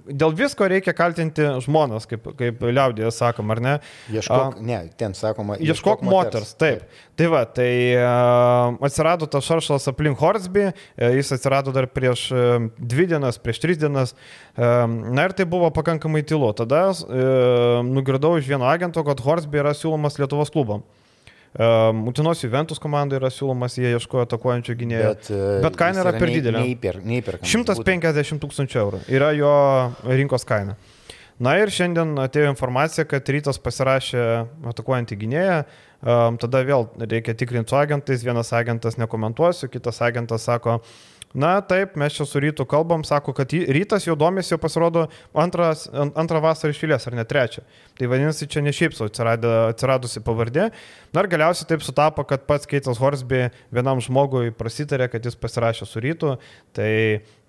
dėl visko reikia kaltinti žmonas, kaip, kaip liaudėje sakom, ar ne? Ieškok, A, ne, ten sakoma, ieškok, ieškok moters. moters taip. taip. Tai va, tai uh, atsirado tas šaršalas aplink Horsby, uh, jis atsirado dar prieš uh, dvi dienas, prieš tris dienas. Uh, na ir tai buvo pakankamai tylu. Tada uh, nugirdau iš vieno agento, kad Horsby yra siūlomas Lietuvos klubam. Um, Utinos Juventus komandai yra siūlomas, jie ieškojo atakuojančio gynėjo. Bet, uh, bet kaina yra per didelė. Neįper, neįper, 150 tūkstančių eurų yra jo rinkos kaina. Na ir šiandien atėjo informacija, kad rytas pasirašė atakuojantį gynėją, tada vėl reikia tikrinti su agentais, vienas agentas nekomentuosiu, kitas agentas sako, uh, Na taip, mes čia su rytu kalbam, sako, kad rytas jau domės, jau pasirodo antras, antrą vasarą išėlės, ar ne trečią. Tai vadinasi, čia ne šiaip sau atsiradusi pavardė. Na ir galiausiai taip sutapo, kad pats Keitas Horsby vienam žmogui prasitarė, kad jis pasirašė su rytu. Tai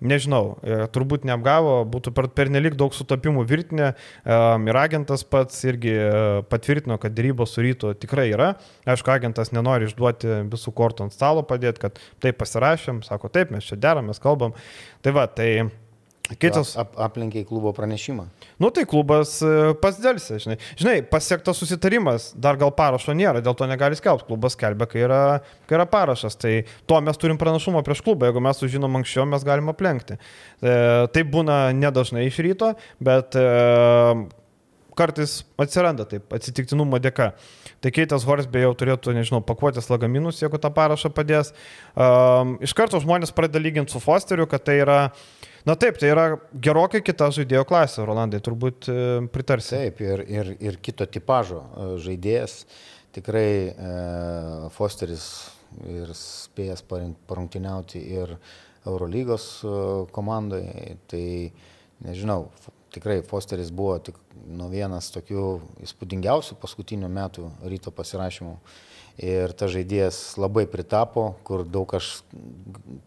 nežinau, e, turbūt neapgavo, būtų per, per nelik daug sutapimų virtinė. Ir agentas pats irgi e, patvirtino, kad dėrybos su rytu tikrai yra. Aišku, agentas nenori išduoti visų kortų ant stalo padėti, kad taip pasirašėm, sako taip, mes čia deramės, kalbam. Tai va, tai Kitas. Ap, aplinkiai klubo pranešimą. Nu tai klubas e, pasdėlsi, žinai. Žinai, pasiektas susitarimas, dar gal parašo nėra, dėl to negali skelbti. Klubas skelbia, kai yra, kai yra parašas. Tai to mes turim pranašumą prieš klubą. Jeigu mes sužinom anksčiau, mes galim aplenkti. E, tai būna nedažnai iš ryto, bet e, kartais atsiranda taip, atsitiktinumo dėka. Tai Keitas Horsbė jau turėtų, nežinau, pakuotis lagaminus, jeigu tą parašą padės. Um, iš karto žmonės pradeda lyginti su Fosteriu, kad tai yra Na taip, tai yra gerokai kita žaidėjo klasė, Rolandai, turbūt e, pritarsi. Taip, ir, ir, ir kito tipožo e, žaidėjas. Tikrai e, Fosteris ir spėjęs parungtiniauti ir Eurolygos e, komandai. Tai nežinau, tikrai Fosteris buvo tik nuo vienas tokių įspūdingiausių paskutinių metų ryto pasirašymų. Ir ta žaidėjas labai pritapo, kur daug aš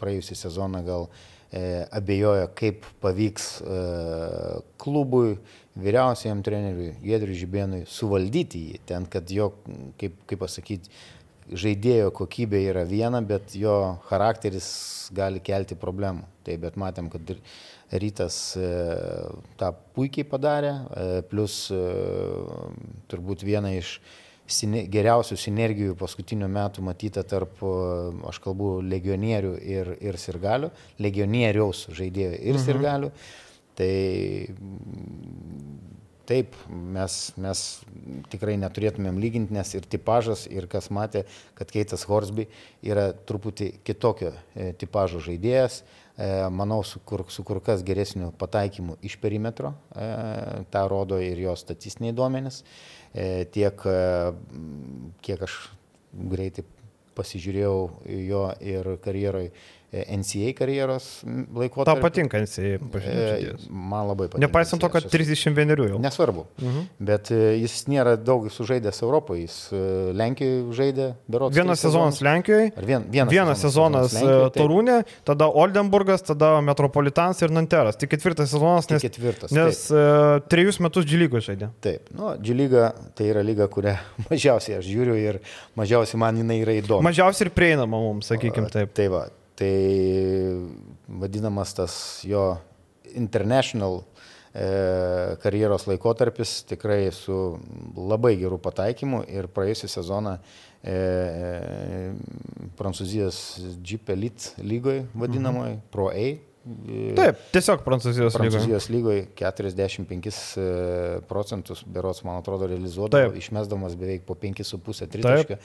praėjusią sezoną gal E, abejoja, kaip pavyks e, klubui, vyriausiajam treneriui Gedriui Žibėnui suvaldyti jį. Ten, kad jo, kaip, kaip pasakyti, žaidėjo kokybė yra viena, bet jo charakteris gali kelti problemų. Taip, bet matėm, kad rytas e, tą puikiai padarė, plus turbūt viena iš geriausių sinergijų paskutinių metų matyta tarp, aš kalbu, legionierių ir, ir sirgalių, legionieriaus žaidėjų ir mhm. sirgalių. Tai taip, mes, mes tikrai neturėtumėm lyginti, nes ir tipažas, ir kas matė, kad Keitas Horsby yra truputį kitokio e, tipažo žaidėjas, e, manau, su kur, su kur kas geresniu pataikymu iš perimetro, e, tą rodo ir jo statistiniai duomenys. Tiek kiek aš greitai pasižiūrėjau jo ir karjeroje NCA karjeros laikotarpį. Tau patinka NCA pažintis? Man labai patinka. Nepaisant to, kad 31 jau. Nesvarbu. Mhm. Bet e, jis nėra daug sužaidęs Europoje. Jis e, Lenkijoje žaidė, berods. Vienas sezonas Lenkijoje. Vien, vienas, vienas sezonas, sezonas Torūnė, tada Oldenburgas, tada Metropolitans ir Nanteras. Tik ketvirtas sezonas, nes, tik ketvirtas, nes uh, trejus metus Džilygo žaidė. Taip, nu, Džilyga tai yra lyga, kurią mažiausiai aš žiūriu ir mažiausiai man jinai yra įdomi. Mažiausiai ir prieinama mums, sakykime taip. Tai va, tai vadinamas tas jo international karjeros laikotarpis tikrai su labai geru pataikymu ir praėjusią sezoną e, Prancūzijos Jeep Elite lygoje vadinamoje, mhm. Pro A. Taip, tiesiog Prancūzijos, Prancūzijos lygoje 45 procentus, berots, man atrodo, realizuodavo, išmesdamas beveik po 5,5 tritaškio.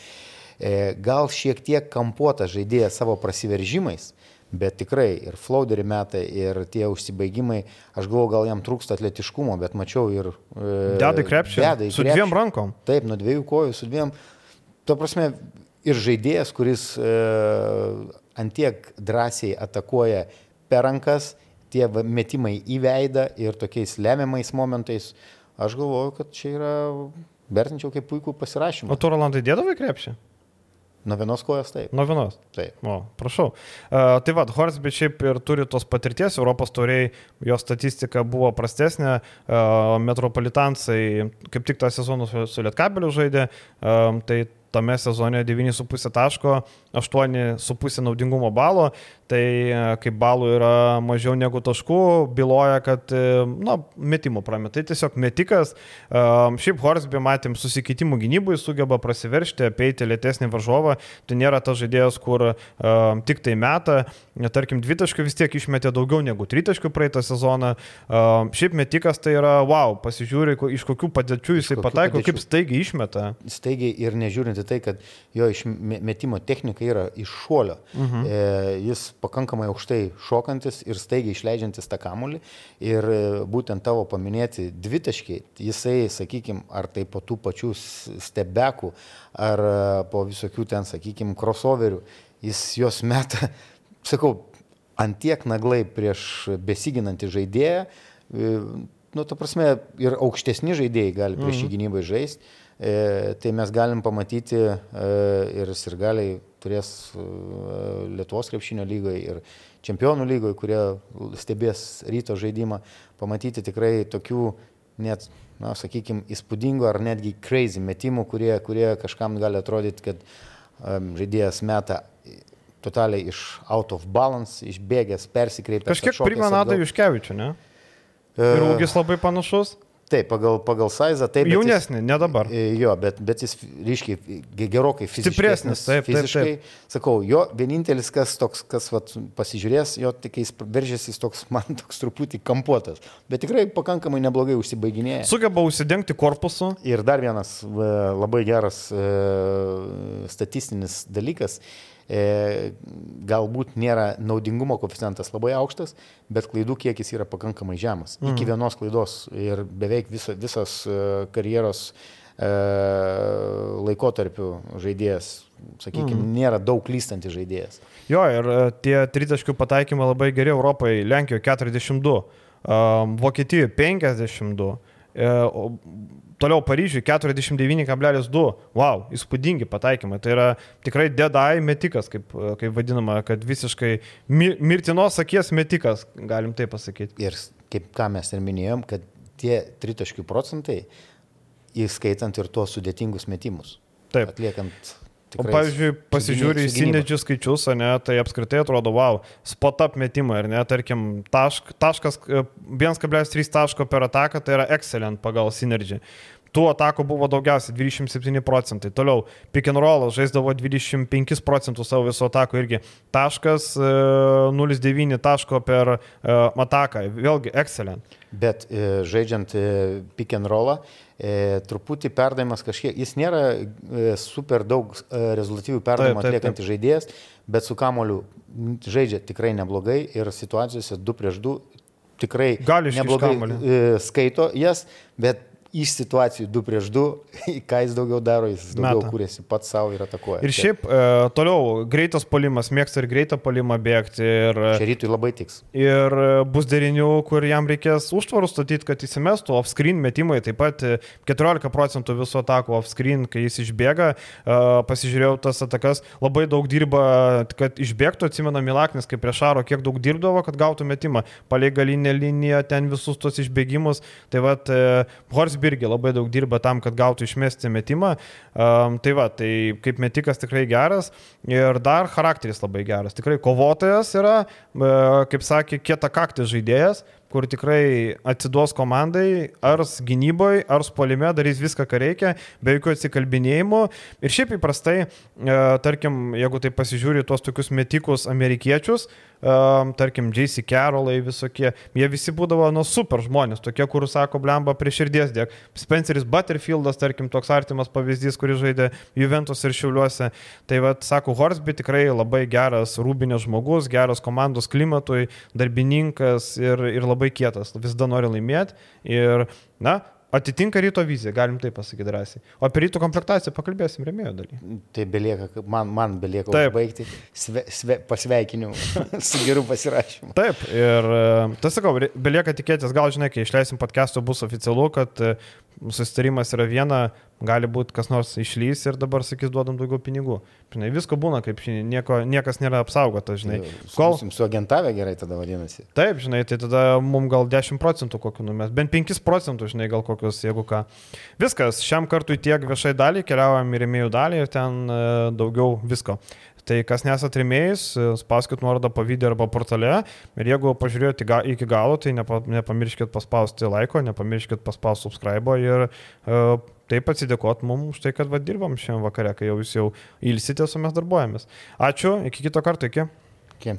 Gal šiek tiek kampuota žaidėja savo prasiveržimais, bet tikrai ir flauderį metai, ir tie užsibaigimai, aš galvoju, gal jam trūksta atletiškumo, bet mačiau ir... E, Dedai krepšį. Dedai su krepšį. dviem rankom. Taip, nuo dviejų kojų, su dviem. Tuo prasme, ir žaidėjas, kuris e, antiek drąsiai atakuoja per rankas, tie metimai į veidą ir tokiais lemiamais momentais, aš galvoju, kad čia yra, vertinčiau kaip puikų pasirašymą. O tu, Rolandai, dėdavai krepšį? Nuo vienos kojos taip. Nuo vienos. Taip. O, prašau. Uh, tai vad, Horsby šiaip ir turi tos patirties, Europos tauriai, jo statistika buvo prastesnė, uh, metropolitansai kaip tik tą sezoną su, su Lietkabeliu žaidė, uh, tai tame sezone 9,5 taško, 8,5 naudingumo balo, tai e, kaip balų yra mažiau negu taškų, byloja, kad, e, na, metimų prametė. Tai tiesiog metikas. E, šiaip Horsby matėm susikeitimų gynybui, sugeba prasiveršti, apeiti lėtesnį varžovą. Tai nėra tas žaidėjas, kur tik tai meta. Tarkim, dvitaškių vis tiek išmetė daugiau negu tritaškių praeitą sezoną. Šiaip metikas tai yra, wow, pasižiūri, iš kokių padėčių jisai pataiko, padėčių. kaip staigiai išmeta. Staigiai ir nežiūrint į tai, kad jo išmetimo technika yra iš šuolio. Mhm. e, jis pakankamai aukštai šokantis ir staigiai išleidžiantis tą kamulį. Ir e, būtent tavo paminėti dvitaškiai, jisai, sakykime, ar tai po tų pačių stebekų, ar e, po visokių ten, sakykime, crossoverių, jis juos meta, sakau, antiek naglai prieš besiginantį žaidėją. E, nu, ta prasme, ir aukštesni žaidėjai gali prieš jį mhm. gynybai žaisti. E, tai mes galim pamatyti e, ir sirgaliai turės e, Lietuvos krepšinio lygoje ir čempionų lygoje, kurie stebės ryto žaidimą, pamatyti tikrai tokių net, na, sakykime, įspūdingų ar netgi crazy metimų, kurie, kurie kažkam gali atrodyti, kad um, žaidėjas meta totaliai iš out of balance, išbėgęs, persikreipęs. Kažkiek primena Adą Juškevičių, ne? Ir ūgis labai panašus. Taip, pagal, pagal Saizą taip. Jaunesnį, ne dabar. E, jo, bet, bet jis ryškiai, gerokai fiziškai. Stipresnis, taip, fiziškai. Taip, taip. Sakau, jo vienintelis, kas toks, kas vat, pasižiūrės, jo tik jis veržėsi, jis toks, man toks truputį kampuotas. Bet tikrai pakankamai neblogai užsibaiginėja. Sugeba užsidengti korpusu. Ir dar vienas labai geras e, statistinis dalykas galbūt nėra naudingumo koeficientas labai aukštas, bet klaidų kiekis yra pakankamai žemas. Mm. Iki vienos klaidos ir beveik viso, visas e, karjeros e, laikotarpių žaidėjas, sakykime, mm. nėra daug klystantis žaidėjas. Jo, ir e, tie tritaškių pataikymai labai geri Europoje, Lenkijoje 42, um, Vokietijoje 52. Toliau Paryžiui 49,2. Wow, įspūdingi pataikymai. Tai yra tikrai deadeye metikas, kaip, kaip vadinama, kad visiškai mirtinos akies metikas, galim tai pasakyti. Ir kaip ką mes ir minėjom, kad tie tritaškių procentai, įskaitant ir tuos sudėtingus metimus. Taip. Atliekant Tikrai, o pavyzdžiui, pasižiūri į sinedžių skaičius, ne, tai apskritai atrodo, wow, spot up metimai, ar ne, tarkim, tašk, taškas 1,3 e, taško per ataką, tai yra excellent pagal sinedžių tų atakų buvo daugiausiai 27 procentai. Toliau, pick and roll žaisdavo 25 procentų savo viso atako irgi. Taškas 0,9 e, taško per e, ataką. Vėlgi, excellent. Bet žaidžiant pick and rollą, truputį perdavimas kažkiek, jis nėra super daug rezultatyvių perdavimų atliekantis žaidėjas, bet su kamoliu žaidžia tikrai neblogai ir situacijose 2 prieš 2 tikrai Gali neblogai skaito jas, bet iš situacijų 2 prieš 2, ką jis daugiau daro, jis daugiau Meta. kūrėsi pats savo ir atakuoja. Ir šiaip e, toliau, greitas polimas, mėgsta ir greitą polimą bėgti. Ir, e, Čia rytui labai tiks. Ir e, bus derinių, kur jam reikės užtvarų statyti, kad įsimestų, off-screen metimai, taip pat 14 e, procentų viso atako off-screen, kai jis išbėga, e, pasižiūrėjau tas atakas, labai daug dirba, kad išbėgtų, atsimena Milaknis, kaip prieš Aro, kiek daug dirbdavo, kad gautų metimą, palei galinę liniją, ten visus tos išbėgimus. Tai vad, e, Horsby irgi labai daug dirba tam, kad gautų išmesti metimą. Um, tai va, tai kaip metikas tikrai geras ir dar charakteris labai geras. Tikrai kovotojas yra, uh, kaip sakė, kieta kaktis žaidėjas, kur tikrai atsiduos komandai, ar gynyboje, ar spolime, darys viską, ką reikia, be jokių atsikalbinėjimų. Ir šiaip įprastai, e, tarkim, jeigu tai pasižiūri tuos tokius metikus amerikiečius, um, tarkim, J.C. Carrollai visokie, jie visi būdavo, nu, super žmonės, tokie, kur sako, blemba prie širdies dėk. Spenceris Butterfieldas, tarkim, toks artimas pavyzdys, kuris žaidė Juventus ir Šiauliuose. Tai vad, sako, Horsby tikrai labai geras rūbinės žmogus, geras komandos klimatui, darbininkas ir, ir labai kietas, visada nori laimėti. Ir, na, Atitinka ryto viziją, galim taip pasakyti drąsiai. O apie ryto komplektaciją pakalbėsim remėjo daly. Tai belieka, man, man belieka taip. baigti sve, sve, pasveikinimu su geru pasirašymu. Taip, ir e, tas sakau, belieka tikėtis, gal žinai, kai išleisim podcast'o bus oficialu, kad e, susitarimas yra viena, gali būti kas nors išlys ir dabar sakys, duodam daugiau pinigų. Žinai, visko būna, kaip nieko, niekas nėra apsaugota, žinai. Kol... Su, su agentavę gerai tada vadinasi. Taip, žinai, tai tada mums gal 10 procentų kokių numės, bent 5 procentų, žinai, gal kokius, jeigu ką. Viskas, šiam kartui tiek viešai dalį, keliaujam į remėjų dalį ir ten e, daugiau visko. Tai kas nesat rėmėjais, spauskit nuorodą pavyzdį arba portale ir jeigu pažiūrėjote iki galo, tai nepa, nepamirškit paspausti laiko, nepamirškit paspausti subscribe ir uh, taip atsidėkot mums už tai, kad va, dirbam šiandien vakare, kai jau jūs jau ilsitės, o mes darbuojamės. Ačiū, iki kito karto, iki. iki.